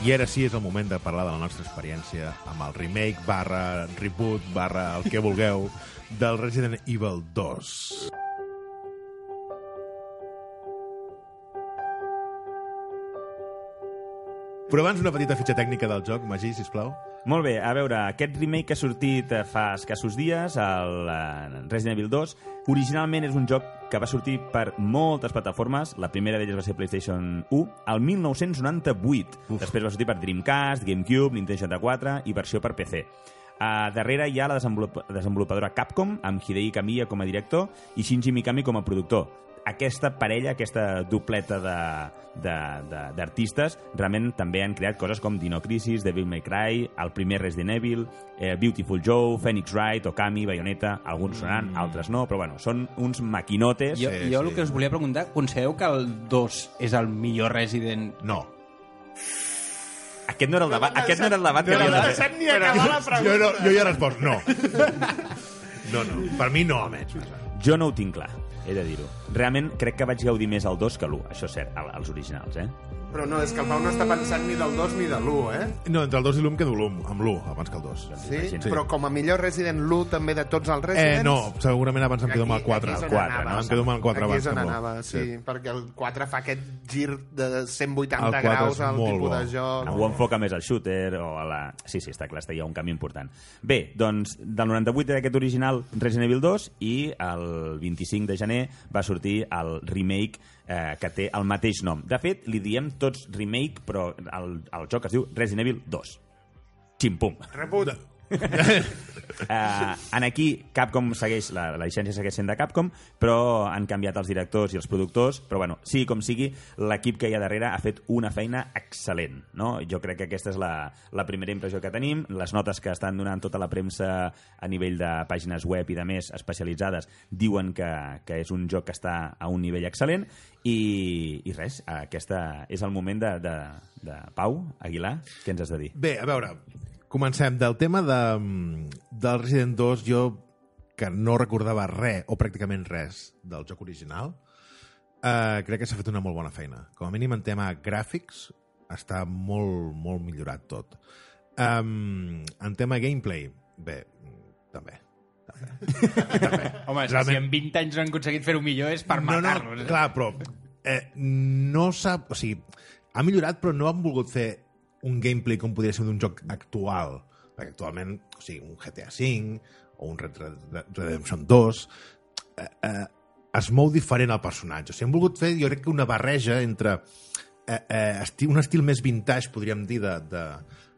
I ara sí és el moment de parlar de la nostra experiència amb el remake barra reboot barra el que vulgueu del Resident Evil 2. Però abans una petita fitxa tècnica del joc, Magí, sisplau. Molt bé, a veure, aquest remake que ha sortit eh, fa escassos dies, el eh, Resident Evil 2, originalment és un joc que va sortir per moltes plataformes, la primera d'elles va ser PlayStation 1, al 1998. Uf. Després va sortir per Dreamcast, GameCube, Nintendo 64 i versió per PC. A darrere hi ha la desenvolup desenvolupadora Capcom, amb Hideki Kamiya com a director i Shinji Mikami com a productor. Aquesta parella, aquesta dobleta de- de- de- d'artistes, realment també han creat coses com Dino Crisis, Devil May Cry, el primer Resident Evil, eh, Beautiful Joe, Phoenix Wright, Okami, Bayonetta, alguns sonaran, altres no, però bueno, són uns maquinotes. Jo, Sí, jo sí. el que us volia preguntar, considereu que el 2 és el millor Resident No. Aquest no era el debat, aquest no era el debat que No havíem de has fer. deixat ni acabar la Jo, no, jo ja respost no. No, no. Per mi no, almenys. Jo no ho tinc clar, he de dir-ho. Realment crec que vaig gaudir més el 2 que l'1, això és cert, els originals, eh? Però no, és que el Pau no està pensant ni del 2 ni de l'1, eh? No, entre el 2 i l'1 quedo l'1, amb l'1, abans que el 2. Sí? Imagina't. Però com a millor Resident l'1 també de tots els Eh, Residents? no, segurament abans em quedo amb el 4. Aquí és on El 4, anava. no? Em quedo amb el 4 Aquí abans és on anava, l'1. sí, perquè el 4 fa aquest gir de 180 El 4 graus al tipus bo. de joc. Ho enfoca més al shooter o a la... Sí, sí, està clar, està, hi ha un canvi important. Bé, doncs, del 98 era aquest original Resident Evil 2 i el 25 de gener va sortir el remake eh, que té el mateix nom. De fet, li diem tots remake, però el, el joc es diu Resident Evil 2. Ximpum. Rebut. Uh, aquí Capcom segueix, la, la llicència segueix sent de Capcom, però han canviat els directors i els productors, però bueno, sigui com sigui, l'equip que hi ha darrere ha fet una feina excel·lent, no? Jo crec que aquesta és la, la primera impressió que tenim, les notes que estan donant tota la premsa a nivell de pàgines web i de més especialitzades diuen que, que és un joc que està a un nivell excel·lent i, i res, aquesta és el moment de, de, de Pau Aguilar, què ens has de dir? Bé, a veure, comencem. Del tema de, del Resident 2, jo que no recordava res, o pràcticament res, del joc original, eh, crec que s'ha fet una molt bona feina. Com a mínim en tema gràfics, està molt, molt millorat tot. Um, en tema gameplay, bé, també. Home, si Realment- en 20 anys no han aconseguit fer-ho millor és per no, matar-los. no, clar, però eh, no sap... O sigui, ha millorat, però no han volgut fer un gameplay com podria ser d'un joc actual. Perquè actualment, o sigui, un GTA V o un Red Red Redemption 2 eh, eh, es mou diferent al personatge. O sigui, han volgut fer, jo crec que una barreja entre eh, eh, estil, un estil més vintage, podríem dir, de, de,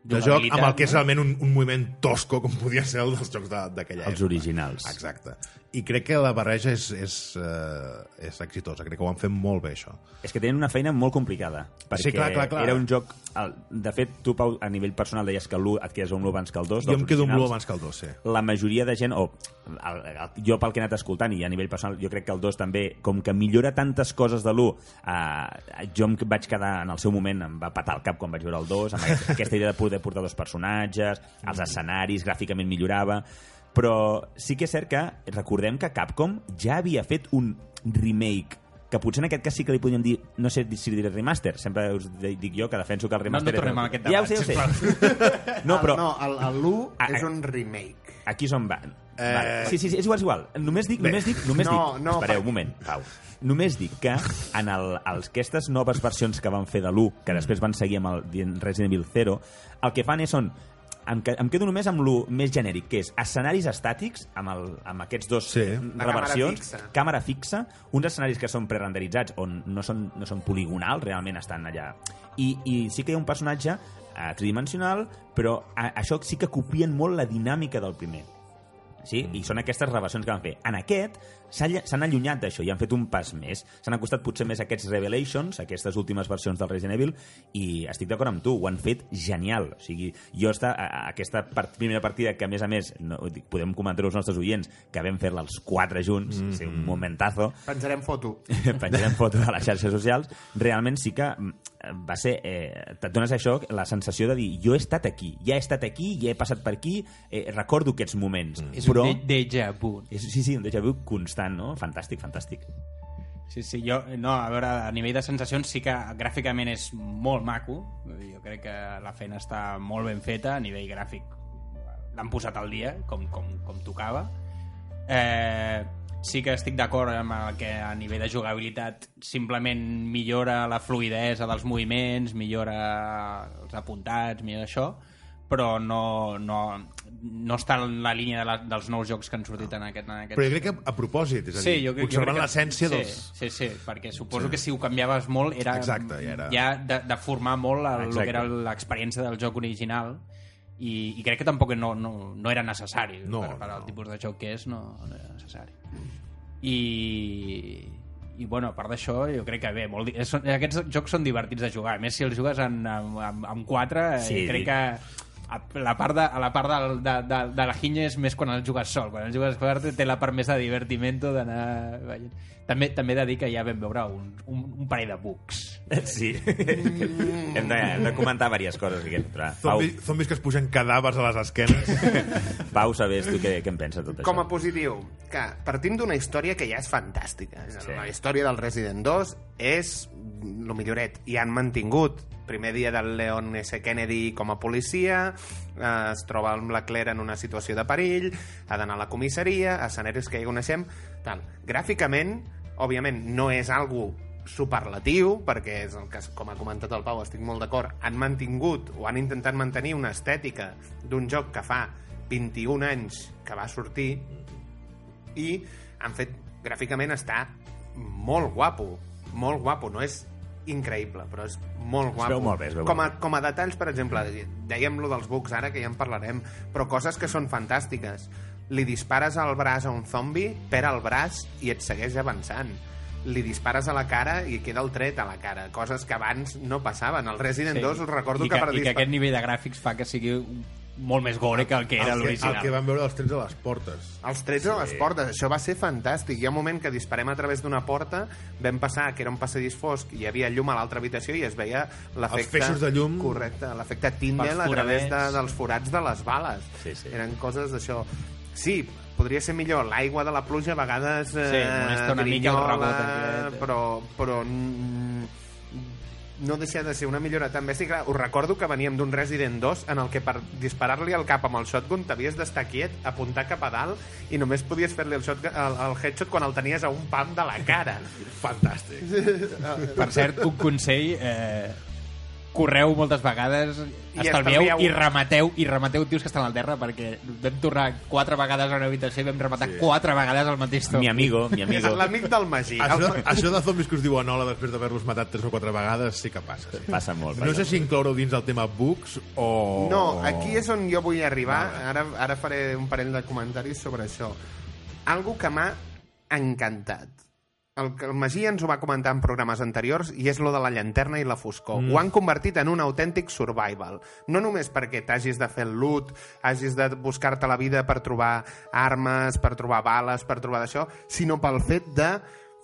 de joc, amb el que és realment un, un moviment tosco, com podia ser el dels jocs de- d'aquella Els època. originals. Exacte. I crec que la barreja és, és, uh, és exitosa. Crec que ho han fet molt bé, això. És que tenen una feina molt complicada. Perquè Sí, clar, clar, clar. era un joc... el- De fet, tu, Pau, a nivell personal deies que l'1 et quedes amb l'1 abans que el 2. Jo em quedo amb l'1 abans que el 2, sí. La majoria de gent, o el, el, jo pel que he anat escoltant, i a nivell personal, jo crec que el 2 també, com que millora tantes coses de l'1, eh, jo em vaig quedar en el seu moment, em va patar el cap quan vaig veure el 2, amb aquesta, aquesta idea de poder portar dos personatges, els escenaris, gràficament millorava, però sí que és cert que recordem que Capcom ja havia fet un remake que potser en aquest cas sí que li podríem dir, no sé si li diré remaster, sempre us dic jo que defenso que el No, remaster... no tornem a aquest Ja ho debat, sé, ho sé. No, però El, no, el, el 1 Ah, és un remake. aquí som... Va. Eh, Vale. Sí, sí, sí, és igual, és igual. Només dic, només dic, només No, dic... no, Espereu, per- un moment, Pau. Només dic que en el, els, aquestes noves versions que van fer de l'1, que després van seguir amb el Resident Evil 0, el que fan és són em, que- em quedo només amb lo més genèric, que és escenaris estàtics, amb, el, amb aquests dos Sí. Reversions, càmera fixa. càmera fixa, uns escenaris que són prerenderitzats, on no són, no són poligonals, realment estan allà. I, i sí que hi ha un personatge eh, tridimensional, però a, això sí que copien molt la dinàmica del primer. Sí? I són aquestes reversions que van fer. En aquest s'han allunyat d'això i han fet un pas més. S'han acostat potser més a aquests Revelations, aquestes últimes versions del Resident Evil, i estic d'acord amb tu, ho han fet genial. O sigui, jo està, a, a aquesta part, primera partida que, a més a més, no, podem comentar als nostres oients, que vam fer-la els quatre junts, mm -hmm. ser un momentazo, Penjarem foto. penjarem fotos a les xarxes socials, realment sí que mm, va ser... Eh, et dones això, la sensació de dir jo he estat aquí, ja he estat aquí, ja he passat per aquí, eh, recordo aquests moments. És però... un déjà vu. És, sí, sí, un déjà vu constant, no? Fantàstic, fantàstic. Sí, sí, jo, no, a veure, a nivell de sensacions sí que gràficament és molt maco. Jo crec que la feina està molt ben feta a nivell gràfic. L'han posat al dia, com, com, com tocava. Eh, sí que estic d'acord amb el que a nivell de jugabilitat simplement millora la fluidesa dels moviments, millora els apuntats, millora això, però no, no, no està en la línia de la, dels nous jocs que han sortit en aquest, en aquest Però jo crec que a propòsit, és a dir, Sí, jo, que- l'essència sí, dels... Sí, sí, perquè suposo que si ho canviaves molt era, Exacte, ja era- ja de, de formar molt el, el que era l'experiència del joc original i, i crec que tampoc no, no, no era necessari No, per, per no. tipus de joc que és no, no era necessari i i bueno, a part d'això jo crec que bé, molt, són, aquests jocs són divertits de jugar, a més si els jugues en, en, en, en 4 Sí. sí. crec que a la part, de, a la part del, de, de, de la ginya és més quan el jugues sol quan el jugues fort té la part més de divertimento d'anar veient. també, també he de dir que ja vam veure un, un, un parell de bugs Sí. hem, de, hem de comentar diverses coses. Aquí. Però, Pau, Zombis, zombis que es pugen cadàvers a les esquenes. Pau, sabés tu què, què en penses de tot Com a això? positiu, que partim d'una història que ja és fantàstica. Sí. La història del Resident 2 és el milloret. I han mantingut primer dia del Leon S. Kennedy com a policia, eh, es troba amb la Claire en una situació de perill, ha d'anar a la comissaria, escenaris que ja coneixem, tal. Gràficament, òbviament, no és algo superlatiu, perquè és el que, com ha comentat el Pau, estic molt d'acord, han mantingut o han intentat mantenir una estètica d'un joc que fa 21 anys que va sortir i han fet gràficament està molt guapo molt guapo, no és increïble però és molt guapo. veu molt bé, es veu com, a, com a detalls, per exemple dèiem lo dels bugs ara, que ja en parlarem però coses que són fantàstiques. Li dispares al braç a un zombi per al braç i et segueix avançant. Li dispares a la cara i queda el tret a la cara coses que abans no passaven. Al Resident 2 us recordo I que, que, per i que dispar- aquest nivell de gràfics fa que sigui un- molt més gore que el que era el, que, el l'original que van veure dels trets a les portes. Els trets a les portes, això va ser fantàstic. Hi ha un moment que disparem a través d'una porta, vam passar, que era un passadís fosc, i hi havia llum a l'altra habitació i es veia l'efecte... feixos de llum. Correcte, l'efecte Tyndall Pels a través de, dels forats de les bales. Sí, sí. Eren coses d'això. Sí, podria ser millor. L'aigua de la pluja a vegades eh, Sí, una mica el rebot aquest. però, però mm, no deixa de ser una millora tan bèstia. Clar, us recordo que veníem d'un Resident 2 en el que per disparar-li al cap amb el shotgun t'havies d'estar quiet, apuntar cap a dalt i només podies fer-li el, shot, el, el headshot quan el tenies a un pam de la cara. Fantàstic. per cert, un consell eh, correu moltes vegades I estalvieu estalvieu. i remateu i remateu tios que estan al terra perquè vam tornar quatre vegades a una habitació i vam rematar sí. quatre vegades al mateix top Mi amigo, mi És amigo. l'amic del Magí. Això, El- això de zombis que us diuen hola després d'haver-los matat tres o quatre vegades sí que passa. Sí. Passa molt. No passa sé si incloure-ho dins del tema bugs o... No, aquí és on jo vull arribar. Ara, ara faré un parell de comentaris sobre això. Algo que m'ha encantat. El que el Magí ens ho va comentar en programes anteriors i és lo de la llanterna i la foscor. Mm. Ho han convertit en un autèntic survival. No només perquè t'hagis de fer el loot, hagis de buscar-te la vida per trobar armes, per trobar bales, per trobar d'això, sinó pel fet de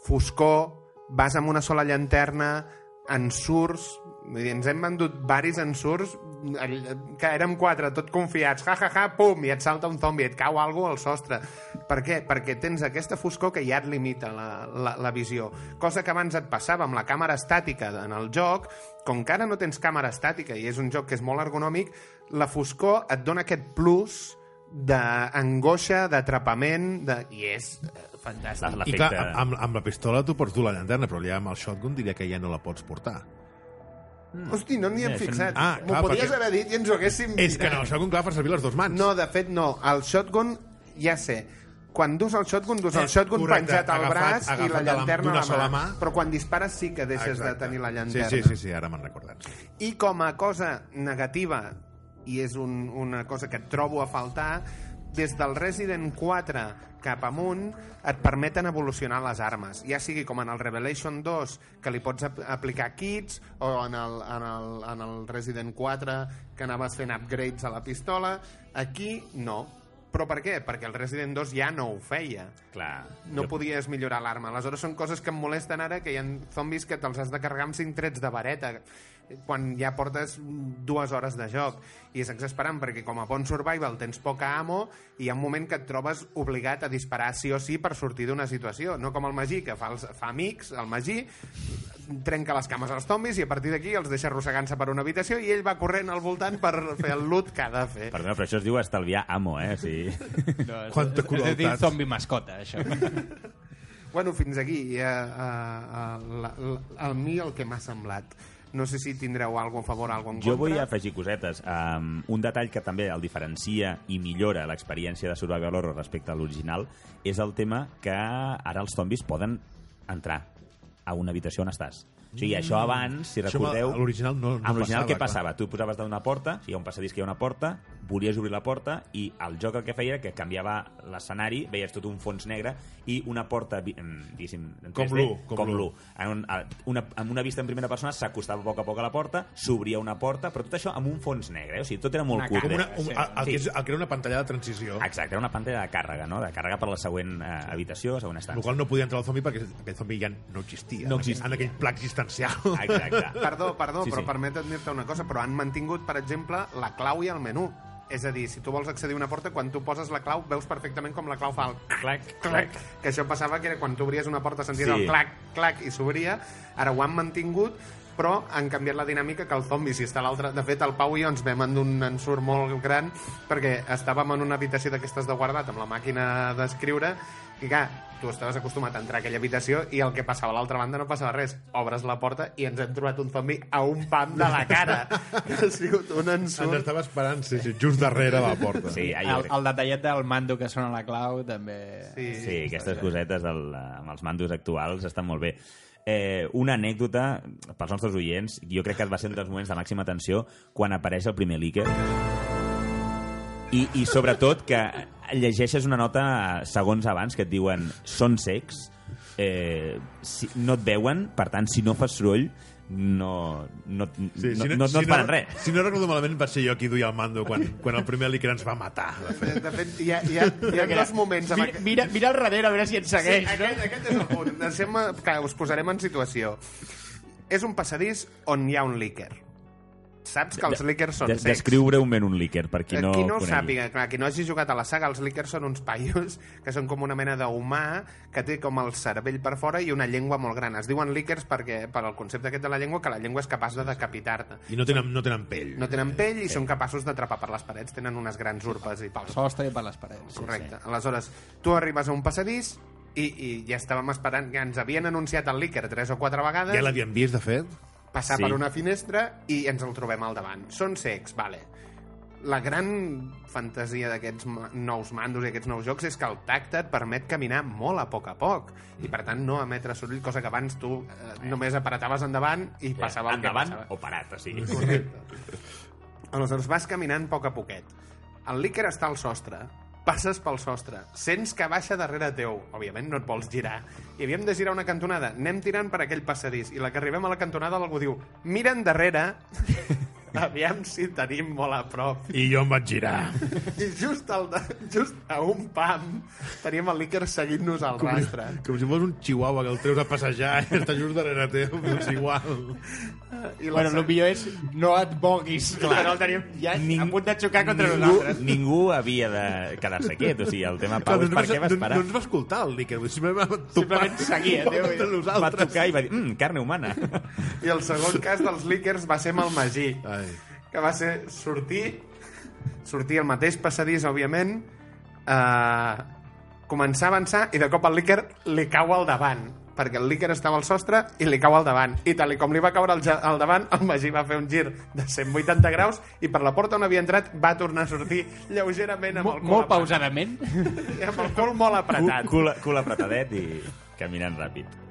foscor, vas amb una sola llanterna, ensurs, vull dir, ens hem vendut varis ensurs all- que érem quatre, tot confiats, ja, ja, ja, pum, i et salta un zombi, et cau algú al sostre. Per què? Perquè tens aquesta foscor que ja et limita la, la, la visió. Cosa que abans et passava amb la càmera estàtica en el joc, com que ara no tens càmera estàtica i és un joc que és molt ergonòmic, la foscor et dona aquest plus d'angoixa, d'atrapament, de... i és eh, fantàstic. La- I clar, amb, amb la pistola tu ports dur la llanterna, però ja amb el shotgun diria que ja no la pots portar. Hosti, no n'hi hem Eh, fixat. Ah, M'ho clar, podies perquè- haver dit i ens ho haguéssim És que mirat. no, el shotgun, clar, fa servir les dues mans. No, de fet, no. El shotgun, ja sé, quan dus el shotgun, dus el Eh, shotgun correcte, penjat al agafat- braç i agafat la de la- llanterna a la mà. mà. Però quan dispares sí que deixes Exacte. de tenir la llanterna. Sí, sí, sí, sí ara me'n recordat. Sí. I com a cosa negativa, i és un, una cosa que et trobo a faltar, des del Resident 4 cap amunt et permeten evolucionar les armes. Ja sigui com en el Revelation 2, que li pots ap aplicar kits, o en el, en, el, en el Resident 4, que anaves fent upgrades a la pistola. Aquí, no. Però per què? Perquè el Resident 2 ja no ho feia Clar. no jo- podies millorar l'arma. Aleshores són coses que em molesten ara, que hi ha zombis que te'ls has de carregar amb cinc trets de vareta quan ja portes dues hores de joc. I és exasperant, perquè com a bon survival tens poca amo i hi ha un moment que et trobes obligat a disparar sí o sí per sortir d'una situació. No com el Magí, que fa, els, fa amics, el Magí, trenca les cames als zombis i a partir d'aquí els deixa arrossegant-se per una habitació i ell va corrent al voltant per fer el loot que ha de fer. Perdona, però això es diu estalviar amo, eh? Sí. No, és, Quanta és, és a dir, zombi mascota, això. Bueno, fins aquí. Eh, eh, eh, la, la, a mi el que m'ha semblat. No sé si tindreu alguna a favor, alguna en Jo contra. vull afegir cosetes. Um, un detall que també el diferencia i millora l'experiència de Survival Horror respecte a l'original és el tema que ara els zombis poden entrar a una habitació on estàs. O sigui, això abans, si Això recordeu... a l'original no- no amb l'original passava, què clar. passava? Tu posaves damunt una porta, si hi ha un passadís que hi ha una porta, volies obrir la porta i el joc el que feia era que canviava l'escenari, veies tot un fons negre i una porta, diguéssim, en Com 3D, l'u, com com l'u. l'u. En un, una, amb una vista en primera persona s'acostava a poc a poc a la porta, s'obria una porta, però tot això amb un fons negre, eh? o sigui, tot era molt Una cutre. Com una, un, Sí. el, el, que Sí. és, el que era una pantalla de transició, Exacte, era una pantalla de càrrega, no? de càrrega per la següent eh, habitació, següent amb estança. la qual no podia entrar el zombi perquè aquell zombi ja no existia. No en aquell- existia. En aquell pla existencial. Exacte. Perdó, perdó, Sí, però sí. permetet dir-te una cosa, però han mantingut, per exemple, la clau i el menú. És a dir, si tu vols accedir a una porta, quan tu poses la clau, veus perfectament com la clau fa el clac, clac, que això passava que era quan tu obries una porta senties Sí. el clac, clac i s'obria. Ara ho han mantingut, però han canviat la dinàmica que el zombi, si està l'altre... De fet, el Pau i jo ens vam en un ensurt molt gran perquè estàvem en una habitació d'aquestes de guardat amb la màquina d'escriure i clar, tu estaves acostumat a entrar a aquella habitació i el que passava a l'altra banda no passava res. Obres la porta i ens hem trobat un zombi a un pam de la cara. ha sigut un Ens ensurt. estava esperant, sí, sí, just darrere la porta. Sí, El, allò, el detallet del mando que sona la clau també... Sí, sí, aquestes cosetes el, amb els mandos actuals estan molt bé. Eh, una anècdota pels nostres oients, jo crec que va ser un dels moments de màxima tensió quan apareix el primer líquer i, i sobretot que llegeixes una nota segons abans que et diuen són secs eh, si, no et veuen per tant si no fas soroll no, no, Sí, no, si no, no, no et faran res Si no recordo malament, va ser jo qui duia el mando quan, quan el primer líquer ens va matar. De fet. De fet, hi ha, hi ha, hi ha dos moments... Amb Mira, mira, mira al darrere a veure si et Sí, segueix, no? aquest, aquest és el punt. Deixem, que us posarem en situació. És un passadís on hi ha un líquer. Saps que els líquers són secs. Descriu breument un líquer per qui no, qui no ho conegui. sàpiga, clar, qui no hagi jugat a la saga, els líquers són uns paios que són com una mena d'humà que té com el cervell per fora i una llengua molt gran. Es diuen líquers perquè, per al concepte aquest de la llengua, que la llengua és capaç de decapitar-te. I no tenen, no tenen pell. No tenen pell i són capaços d'atrapar per les parets. Tenen unes grans urpes i pals. Sostre i per les parets. Correcte. Aleshores, tu arribes a un passadís i, i ja estàvem esperant, ja ens havien anunciat el líquer tres o quatre vegades, Ja l'havien vist, de fet? Passar Sí. per una finestra i ens el trobem al davant. Són secs, vale. La gran fantasia d'aquests nous mandos i aquests nous jocs és que el tacte et permet caminar molt a poc a poc i per tant no emetre soroll, cosa que abans tu eh, només aparataves endavant i passava el endavant que passava. o parat, o sigui. Correcte. Aleshores vas caminant poc a poquet. El líquer està al sostre. Passes pel sostre. Sents que baixa darrere teu. Òbviament no et vols girar. I havíem de girar una cantonada. Anem tirant per aquell passadís. I la que arribem a la cantonada algú diu mira endarrere aviam si tenim molt a prop. I jo em vaig girar. I just, al just a un pam teníem el líquer seguint-nos al rastre. Com si fos un chihuahua que el treus a passejar i està just darrere teu, doncs igual. I la Bueno, el millor és no et moguis. Clar. No el tenim ja Ning- a punt de xocar contra ningú, nosaltres. ningú havia de quedar-se quiet. O sigui, el tema Clar, Pau és per què va no, esperar. no ens va escoltar el Licker, simplement va Simplement seguia, tio. contra Va tocar i va dir, mm, carne humana. I el segon cas dels líquers va ser amb el Magí, Ai. que va ser sortir, sortir al mateix passadís, òbviament, eh, començar a avançar i de cop el líquer li cau al davant perquè el líquer estava al sostre i li cau al davant. I tal i com li va caure al, al davant, el Magí va fer un gir de 180 graus i per la porta on havia entrat va tornar a sortir lleugerament amb el cul Molt pausadament. Amb el cul molt Cul, apretat. cul, cul apretadet i caminant ràpid.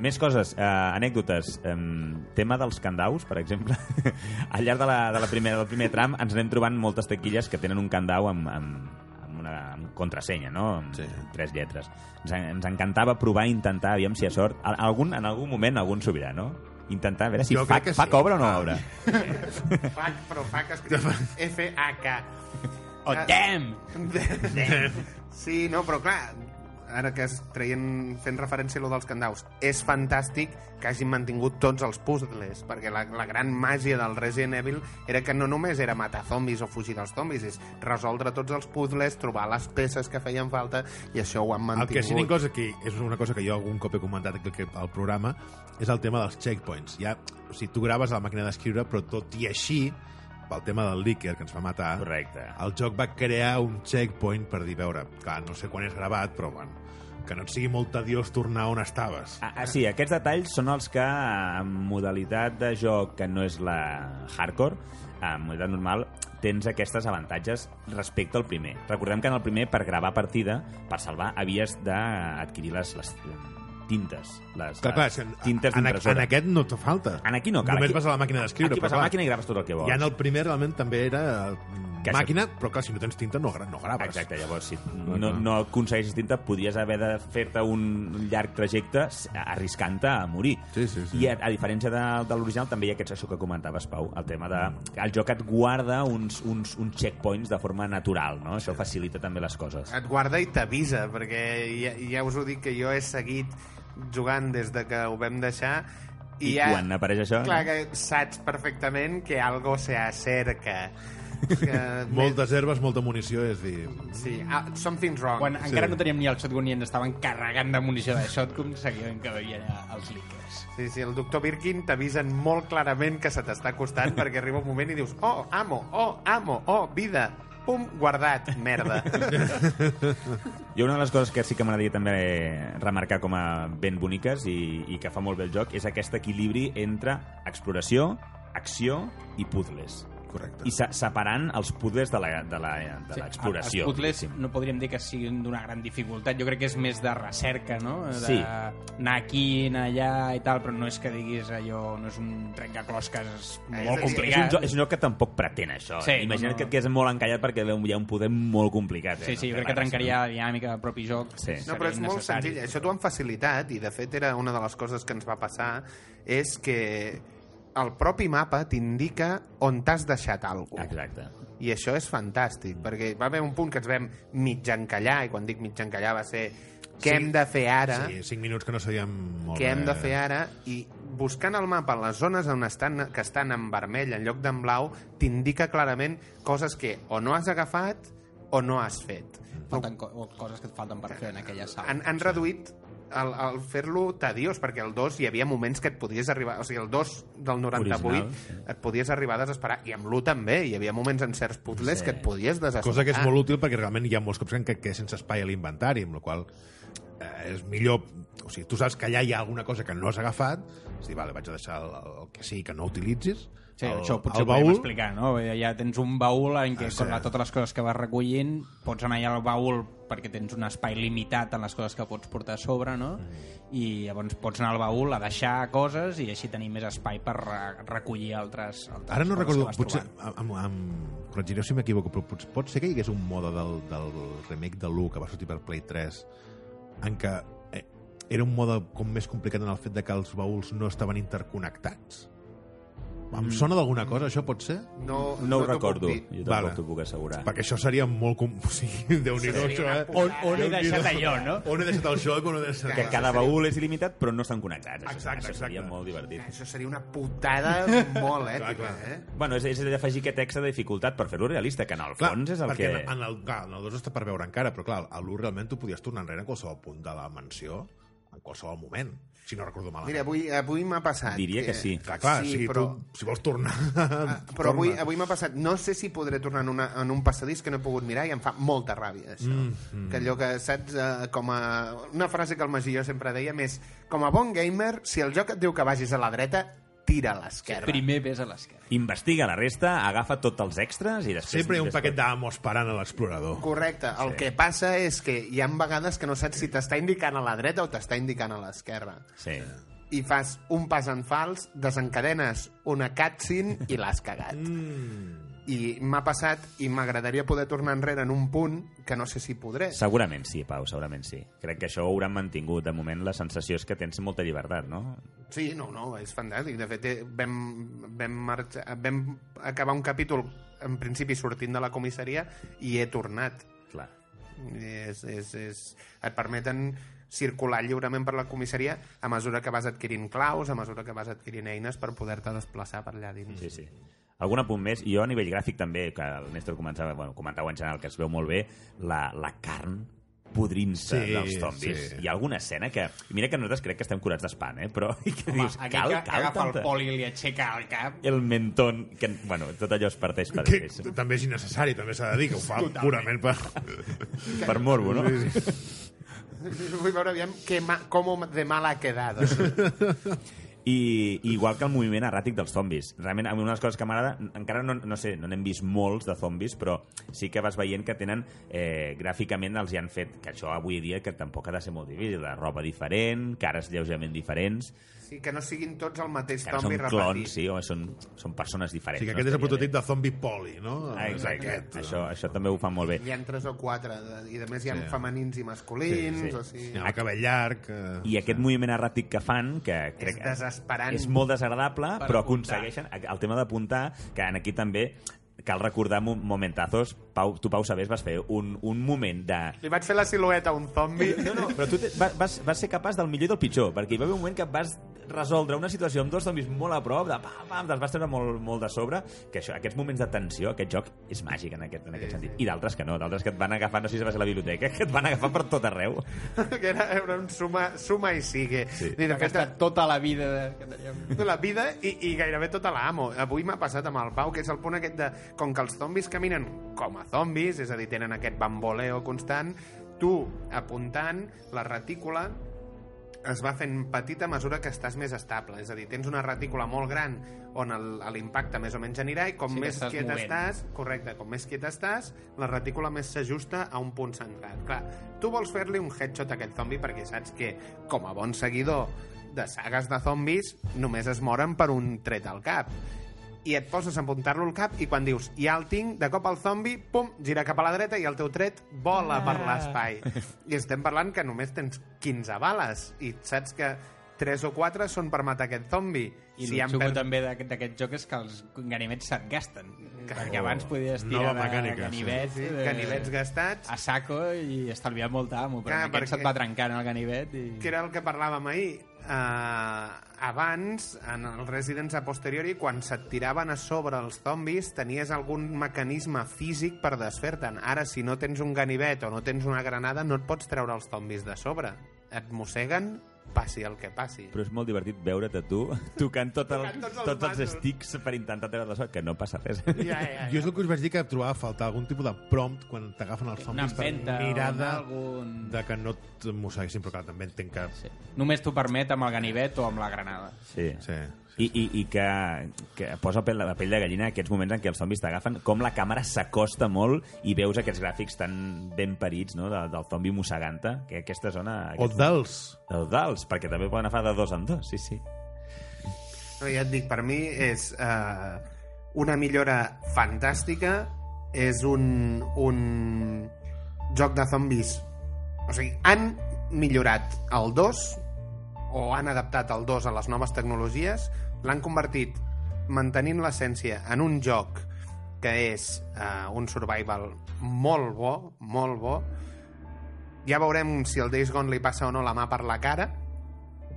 Més coses, eh, anècdotes. Eh, tema dels candaus, per exemple. Al llarg de la, de la primera, del primer tram ens anem trobant moltes taquilles que tenen un candau amb, amb, amb una amb contrasenya, no? Amb Sí. tres lletres. Ens, en- ens encantava provar, intentar, aviam si hi ha sort. Al- Algun, en algun moment algun sobirà, no? Intentar a veure si Jo fa, fa sí. cobra o no Ah. obra. Fac, però fac escrit F-A-K. Oh, damn! Sí, no, però clar, ara que es traient, fent referència a lo dels candaus, és fantàstic que hagin mantingut tots els puzzles, perquè la, la gran màgia del Resident Evil era que no només era matar zombis o fugir dels zombis, és resoldre tots els puzzles, trobar les peces que feien falta, i això ho han El mantingut. que sí que que és una cosa que jo algun cop he comentat aquí al programa és el tema dels checkpoints. Ja, o sigui, tu graves a la màquina d'escriure, però tot i així, pel tema del líquer que ens va matar, Correcte. el joc va crear un checkpoint per dir, veure, clar, no sé quan és gravat, però bueno, que no et sigui molt tediós tornar on estaves. Ah, ah, sí, aquests detalls són els que en modalitat de joc que no és la hardcore, en modalitat normal, tens aquestes avantatges respecte al primer. Recordem que en el primer, per gravar partida, per salvar, havies d'adquirir les, les tintes. Les, Clar, clar, les és que en, tintes en, en d'impressora. aquest no te falta. En aquí no cal. Només Aquí- vas a la màquina d'escriure. Aquí vas a la clar, màquina i graves tot el que vols. Ja en el primer realment també era mm, Que màquina, però clar, si no tens tinta no, gra- no graves. Exacte, llavors si no, no aconsegueixes tinta podries haver de fer-te un llarg trajecte s- arriscant-te a morir. Sí, sí, sí. I a, a diferència de, de l'original també hi ha aquest això que comentaves, Pau, el tema de... que El joc et guarda uns, uns, uns checkpoints de forma natural, no? Això facilita també les coses. Et guarda i t'avisa, perquè ja, ja us ho dic que jo he seguit jugant des de que ho vam deixar i, I ja, quan apareix això, Clar no? que saps perfectament que algo se acerca. Que Moltes herbes, molta munició, és dir... Sí, ah, something's wrong. Quan encara no teníem ni el shotgun ni ens estaven carregant de munició de shotgun, seguíem que veia els líquers. Sí, sí, el doctor Birkin t'avisen molt clarament que se t'està acostant perquè arriba un moment i dius oh, amo, oh, amo, oh, vida, pum, guardat, merda. Jo una de les coses que sí que m'agradaria també remarcar com a ben boniques i, i que fa molt bé el joc és aquest equilibri entre exploració, acció i puzzles. Correcte. I se- separant els puzzles de la- de la- de Sí, l'exploració. Els puzzles diguéssim. no podríem dir que siguin d'una gran dificultat. Jo crec que és més de recerca, no? De Sí. anar aquí, anar allà i tal, però no és que diguis allò, no és un trencaclosques Eh, molt és dir, És un, complicat. joc, és un joc que tampoc pretén això. Sí, eh? Imagina't no, no. que et quedes molt encallat perquè hi ha un poder molt complicat. Eh? Sí, sí, jo No crec que trencaria la dinàmica del propi joc. Sí. No, però és molt senzill. Això t'ho han facilitat i, de fet, era una de les coses que ens va passar és que el propi mapa t'indica on t'has deixat alguna cosa. Exacte. I això és fantàstic, perquè va haver un punt que ens vam mig encallar, i quan dic mig encallar va ser què Sí. hem de fer ara, Sí, cinc minuts que no sabíem molt què hem de bé. fer ara, i buscant el mapa les zones on estan, que estan en vermell en lloc d'en blau, t'indica clarament coses que o no has agafat o no has fet. Falten co o coses que et falten per fer en aquella sala. Han, han reduït el, el fer-lo tediós, perquè el 2 hi havia moments que et podies arribar... O sigui, el 2 del 98 Original, sí. et podies arribar a desesperar. I amb l'1 també. Hi havia moments en certs puzzles Sí. que et podies desesperar. Cosa que és molt útil perquè realment hi ha molts cops que queda sense espai a l'inventari, amb la qual eh, és millor... O sigui, tu saps que allà hi ha alguna cosa que no has agafat, és dir, vale, vaig a deixar el, el que sigui que no utilitzis, Sí, el, això potser el ho baúl, explicar, no? Ja tens un baúl en què Ah, sí. totes les coses que vas recollint pots anar allà al baúl perquè tens un espai limitat en les coses que pots portar a sobre, no? Mm. I llavors pots anar al baúl a deixar coses i així tenir més espai per re recollir altres, altres Ara no recordo, potser, amb, amb, corregireu si m'equivoco, però pot, pot ser que hi hagués un mode del, del remake de l'1 que va sortir per Play 3 en què eh, era un mode com més complicat en el fet de que els baúls no estaven interconnectats. Em sona d'alguna cosa, això pot ser? No, No ho t'ho puc recordo, dir. jo tampoc Vale. t'ho puc assegurar. Perquè això seria molt... Com... O sigui, Seria això, una eh? On, on he deixat allò, no? On he deixat el joc, on he deixat... Que cada baúl és il·limitat, però no estan connectats. Això, Exacte, això seria exacte. molt divertit. Això seria una putada molt èpica, clar. eh? Bueno, és, és d'afegir aquest extra de dificultat per fer-lo realista, que en el Clar, fons és el perquè que... en el, clar, en el 2 està per veure encara, però clar, a l'1 realment tu podies tornar enrere en qualsevol punt de la mansió, en qualsevol moment, si no recordo malament. Mira, avui, avui m'ha passat... Diria que sí. clar, clar, sí, sí, però... tu, si vols tornar... Ah, Però avui, torna. avui m'ha passat, no sé si podré tornar en, una, en un passadís que no he pogut mirar i em fa molta ràbia, això. Mm, Mm, mm. Que allò que, saps, eh, com a... Una frase que el Magí jo sempre deia més, com a bon gamer, si el joc et diu que vagis a la dreta, tira a l'esquerra. Primer ves a l'esquerra. Investiga la resta, agafa tots els extras i després... Sempre hi ha un paquet d'amo esperant a l'explorador. Correcte. El Sí. que passa és que hi ha vegades que no saps si t'està indicant a la dreta o t'està indicant a l'esquerra. Sí. I fas un pas en fals, desencadenes una cutscene i l'has cagat. Mm. I m'ha passat i m'agradaria poder tornar enrere en un punt que no sé si podré. Segurament sí, Pau, segurament sí. Crec que això ho hauran mantingut. De moment la sensació és que tens molta llibertat, no? Sí, no, no, és fantàstic. De fet, eh, vam, vam, marxar, vam acabar un capítol en principi sortint de la comissaria i he tornat. Clar. És, és, és, et permeten circular lliurement per la comissaria a mesura que vas adquirint claus, a mesura que vas adquirint eines per poder-te desplaçar per allà dins. Sí, sí. Algun apunt més? Jo a nivell gràfic també, que el Néstor començava, bueno, comentava en general que es veu molt bé, la, la carn podrint-se Sí, dels zombis. sí. Hi ha alguna escena que... Mira que nosaltres crec que estem curats d'espant, eh? Però i que dius, aquell cal, que cal agafa tanta... el poli i li aixeca el cap. El mentón, que, bueno, tot allò es parteix per Que després. també és innecessari, també s'ha de dir, que ho fa purament per... Per morbo, no? Vull veure aviam que ma, com de mal ha quedado. I, i igual que el moviment erràtic dels zombis. Realment, a mi una de les coses que m'agrada, encara no, no sé, no n'hem vist molts de zombis, però sí que vas veient que tenen, eh, gràficament els hi han fet, que això avui dia que tampoc ha de ser molt difícil, la roba diferent, cares lleugerament diferents, Sí, que no siguin tots el mateix que no zombi són repetit. clons, sí, home, són, són persones O diferents. sigui, que no? aquest és el prototip bé. de zombi poli, no? Ah, exacte, Aquest, això, això també ho fa molt bé. Hi ha tres o quatre, i a més hi ha Sí. femenins i masculins, Sí, sí. o sigui... Hi ha el cabell llarg... Eh... I aquest moviment erràtic que fan, que crec que desesperant. és molt desagradable, Per però apuntar. aconsegueixen el tema d'apuntar, que en aquí també cal recordar mo- momentazos. Pau, tu, Pau Sabés, vas fer un, un moment de... Li vaig fer la silueta a un zombi. No, no, però tu te, va- vas, vas ser capaç del millor i del pitjor, perquè hi va haver un moment que vas resoldre una situació amb dos zombis molt a prop, de pam, pam, te'ls vas treure molt, molt de sobre, que això, aquests moments de tensió, aquest joc és màgic en aquest, en aquest sentit. I d'altres que no, d'altres que et van agafar, no sé si va ser a la biblioteca, que et van agafar per tot arreu. que era, era un suma, suma i sigue. Sí. I de fet, tota la vida de... que teníem. la vida i, i gairebé tota l'amo. Avui m'ha passat amb el Pau, que és el punt aquest de... Com que els zombis caminen com a zombis, és a dir, tenen aquest bamboleo constant, tu, apuntant, la retícula es va fent petita a mesura que estàs més estable. És a dir, tens una retícula molt gran on l'impacte més o menys anirà i com Sí, més estàs quiet movent. estàs, correcte, com més quiet estàs, la retícula més s'ajusta a un punt centrat. Clar, tu vols fer-li un headshot a aquest zombi perquè saps que, com a bon seguidor de sagues de zombis, només es moren per un tret al cap i et poses a apuntar-lo al cap i quan dius ja el tinc, de cop el zombi pum, gira cap a la dreta i el teu tret vola Ah. per l'espai. I estem parlant que només tens 15 bales i saps que 3 o 4 són per matar aquest zombi. I si el xulo per... també d'aquest joc és que els ganivets se't gasten. Perquè Oh, abans podies nova tirar de mecànica, sí. ganivets, sí, eh, ganivets gastats. a saco i estalviar molta amo, però Clar, en aquest perquè- se't va trencant el ganivet i... que era el que parlàvem ahir uh, abans, en el Residence a posteriori, quan se't tiraven a sobre els zombis, tenies algun mecanisme físic per desfer-te'n. Ara, si no tens un ganivet o no tens una granada, no et pots treure els zombis de sobre. Et mosseguen, passi el que passi. Però és molt divertit veure't a tu tocant, tot el, Tocant tots els tots els sticks per intentar treure la sort, que no passa res. Ja, ja, Jo és ja. el que us vaig dir que trobava a faltar algun tipus de prompt quan t'agafen els zombis per de, algun... de que no et mosseguessin, però clar, també entenc que... Sí. Només t'ho permet amb el ganivet o amb la granada. Sí. Sí, I, i, i que, que posa pell, la pell de gallina aquests moments en què els zombis t'agafen, com la càmera s'acosta molt i veus aquests gràfics tan ben parits no? de, del zombi mossegant-te, que aquesta zona... O dels... o dels, perquè també poden agafar de dos en dos, sí, sí. No, ja et dic, per mi és uh, una millora fantàstica, és un, un joc de zombis. O sigui, han millorat el 2 o han adaptat el 2 a les noves tecnologies, l'han convertit mantenint l'essència en un joc que és uh, un survival molt bo, molt bo, ja veurem si el Days Gone li passa o no la mà per la cara,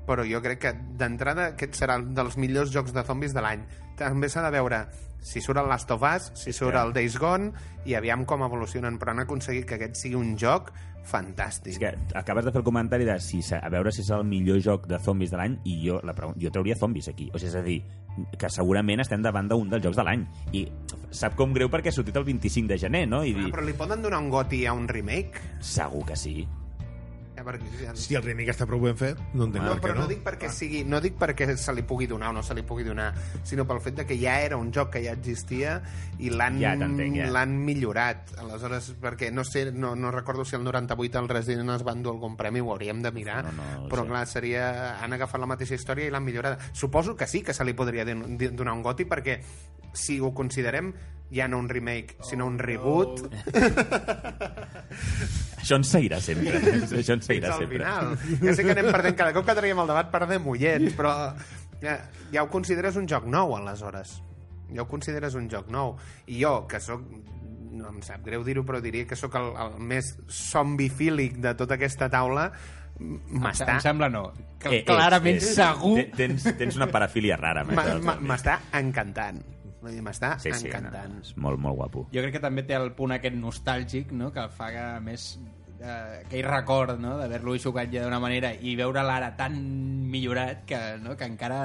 però jo crec que d'entrada aquest serà un dels millors jocs de zombis de l'any. També s'ha de veure si surt el Last of Us, si surt el Days Gone, i aviam com evolucionen, però han aconseguit que aquest sigui un joc fantàstic. És que acabes de fer el comentari de si, a veure si és el millor joc de zombis de l'any i jo, la pregunta, jo trauria zombis aquí. O sigui, és a dir, que segurament estem davant d'un dels jocs de l'any. I sap com greu perquè ha sortit el 25 de gener, no? I Ah, dir, però li poden donar un goti a un remake? segur que sí. Si el remake està prou ben fet, no entenc no, per però què no no. dic perquè sigui, no dic perquè se li pugui donar o no se li pugui donar, sinó pel fet de que ja era un joc que ja existia i l'han Ja ja. l'han millorat. Aleshores, perquè no sé, no, no recordo si el 98 el Resident es van dur algun premi, ho hauríem de mirar, No, no, no però sé. clar, seria... han agafat la mateixa història i l'han millorada. Suposo que sí que se li podria donar un goti perquè si ho considerem ja no un remake, sinó un reboot Això ens seguirà sempre. Això ens seguirà al sempre. final. Ja sé que anem perdent, cada cop que traiem el debat perdem ullets, però ja, ja ho consideres un joc nou, aleshores. Ja ho consideres un joc nou. I jo, que sóc no em sap greu dir-ho, però diria que sóc el, el més zombifílic de tota aquesta taula, m'està Em sembla no. Que Eh, eh, clarament eh, segur... te- Tens, tens una parafília rara. m'està encantant. Vull dir, M'està Sí, sí, encantant. no, és molt, molt guapo. Jo crec que també té el punt aquest nostàlgic, no?, que el fa que, a més eh, aquell record no? d'haver-lo jugat ja d'una manera i veure l'ara tan millorat que, no? que encara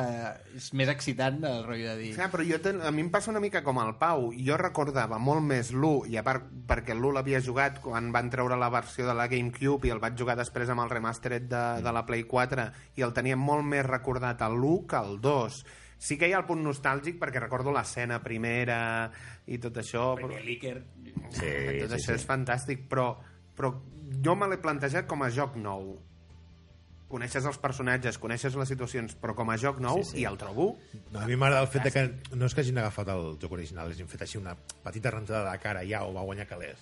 és més excitant el rotllo de dir... Clar, però jo ten... a mi em passa una mica com el Pau. Jo recordava molt més l'1, i a part perquè l'1 l'havia jugat quan van treure la versió de la GameCube i el vaig jugar després amb el remastered de, de la Play 4 i el tenia molt més recordat el l'1 que el 2. Sí que hi ha el punt nostàlgic perquè recordo l'escena primera i tot això, però Perquè l'Iker... Sí, tot sí, això sí. és fantàstic, però, però jo me l'he plantejat com a joc nou. Coneixes els personatges, coneixes les situacions, però com a joc nou, Sí, sí. i el trobo No, a mi m'agrada el fet de que no és que hagin agafat el joc original, hagin fet així una petita rentada de cara ja o va guanyar calés.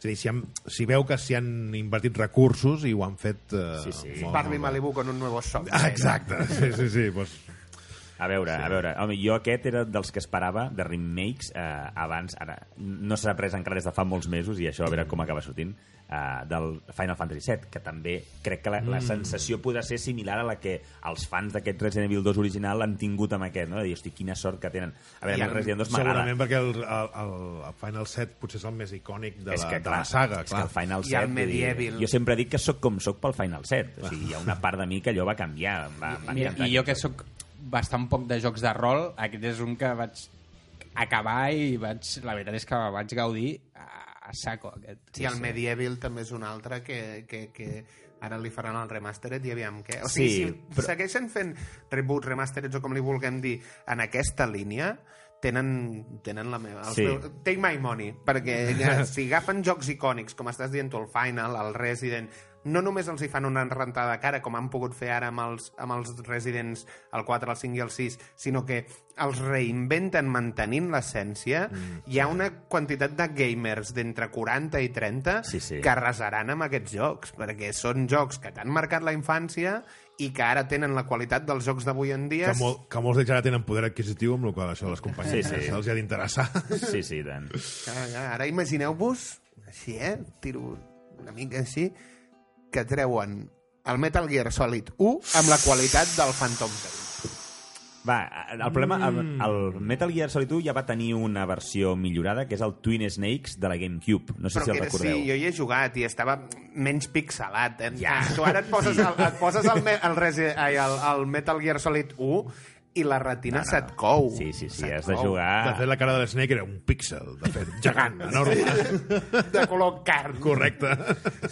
És a dir, si, han, si veu que s'hi han invertit recursos i ho han fet... Eh, Sí, sí. molt, Barbie molt. Malibu con un nuevo shop. Ah, Exacte, sí, sí, sí. Pues, A veure, sí. a veure, home, jo aquest era dels que esperava de remakes eh, abans, ara no s'ha pres encara des de fa molts mesos i això a veure com acaba sortint eh, del Final Fantasy VII, que també crec que la, la sensació podrà ser similar a la que els fans d'aquest Resident Evil 2 original han tingut amb aquest, no? de dir, hosti, quina sort que tenen. A veure, I el el- Resident 2 m'agrada. segurament perquè el, el, el, Final 7 potser és el més icònic de, és la, que, de la saga, és clar. que el Final I 7... el vull dir, Medieval. Jo sempre dic que sóc com sóc pel Final 7. O sigui, hi ha una part de mi que allò va canviar. Em Va, em va Mira, encantar. I jo que sóc bastant poc de jocs de rol, aquest és un que vaig acabar i vaig, la veritat és que vaig gaudir a, a saco aquest. I el Medieval també és un altre que, que, que ara li faran el remastered i aviam què. O Sí, sigui, si però- segueixen fent reboot, remastereds o com li vulguem dir en aquesta línia, tenen, tenen la meva... Sí. meus, take my money, perquè ja, si agafen jocs icònics, com estàs dient tu, el Final, el Resident, no només els hi fan una rentada de cara, com han pogut fer ara amb els, amb els Residents, el 4, el 5 i el 6, sinó que els reinventen mantenint l'essència, mm, hi ha una quantitat de gamers d'entre 40 i 30 Sí, sí. que arrasaran amb aquests jocs, perquè són jocs que t'han marcat la infància i que ara tenen la qualitat dels jocs d'avui en dia. Que, molt, que molts d'ells ara tenen poder adquisitiu, amb el qual això de les companyies Sí, sí. els ha d'interessar. Sí, sí, tant. Ara, ara, ara imagineu-vos, així, eh? Tiro una mica així, que treuen el Metal Gear Solid 1 amb la qualitat del Phantom Pain. Va, el problema, el, el Metal Gear Solid 1 ja va tenir una versió millorada, que és el Twin Snakes de la GameCube. No sé Però si el era, recordeu. sí, jo hi he jugat i estava menys pixelat. Eh? Ja. Tu ara et poses, el, et poses el, el, ai, el, el Metal Gear Solid 1 i la retina No, no. se't cou. Sí, sí, sí, has de jugar... De fet, la cara de l'Snake era un píxel, de fet, gegant, enorme. De color carn. Correcte.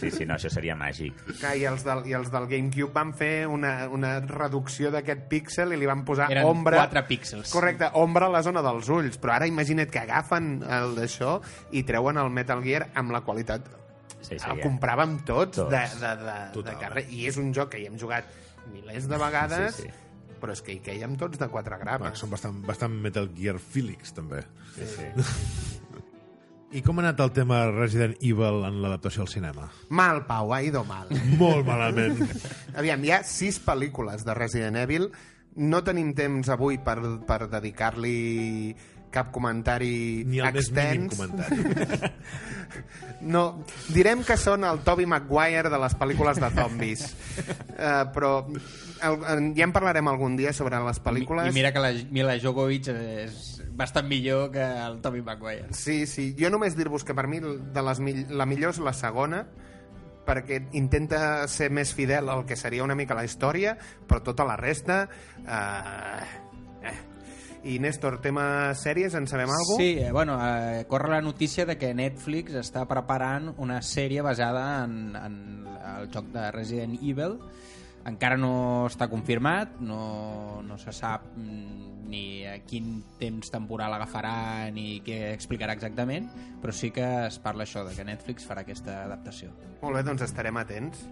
Sí, sí, no, això seria màgic. Clar, I els, del, I els del GameCube van fer una, una reducció d'aquest píxel i li van posar Eren ombra... 4 píxels. Correcte, ombra a la zona dels ulls. Però ara imagina't que agafen el d'això i treuen el Metal Gear amb la qualitat... Sí, sí, el ja. compràvem tots, Tots. de, de, de, de carrer. I és un joc que hi hem jugat milers de vegades, Sí, sí. Però és que hi quèiem tots de quatre Clar, grapes. són bastant, bastant Metal Gear Felix, també. Sí, sí. I com ha anat el tema Resident Evil en l'adaptació al cinema? Mal, Pau, ha ido mal. Molt malament. Aviam, hi ha sis pel·lícules de Resident Evil no tenim temps avui per, per dedicar-li cap comentari Ni el més mínim extens. comentari. No, direm que són el Toby Maguire de les pel·lícules de zombis. uh, però el, en- ja en parlarem algun dia sobre les pel·lícules. I mira que la Mila Jovovich és bastant millor que el Tommy Maguire. Sí, sí. Jo només dir-vos que per mi de les la millor és la segona, perquè intenta ser més fidel al que seria una mica la història, però tota la resta... Eh. I Néstor, tema sèries, en sabem alguna Sí, eh, bueno, eh, corre la notícia de que Netflix està preparant una sèrie basada en, en el joc de Resident Evil. Encara no està confirmat, no, no se sap mm, ni a quin temps temporal agafarà ni què explicarà exactament, però sí que es parla això, de que Netflix farà aquesta adaptació. Molt bé, doncs estarem atents.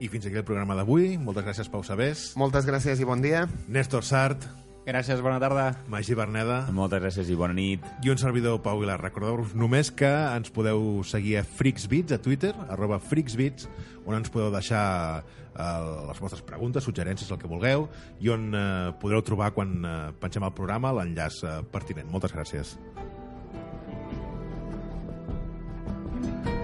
I fins aquí el programa d'avui. Moltes gràcies, Pau Sabés. Moltes gràcies i bon dia. Néstor Sart, Gràcies, bona tarda. Magí Berneda. Moltes gràcies i bona nit. I un servidor, Pau Vilar. Recordeu-vos només que ens podeu seguir a FreaksBits, a Twitter, arroba FreaksBits, on ens podeu deixar eh, les vostres preguntes, suggerències, el que vulgueu, i on eh, podreu trobar quan eh, pensem el programa l'enllaç eh, pertinent. Moltes gràcies. Thank you.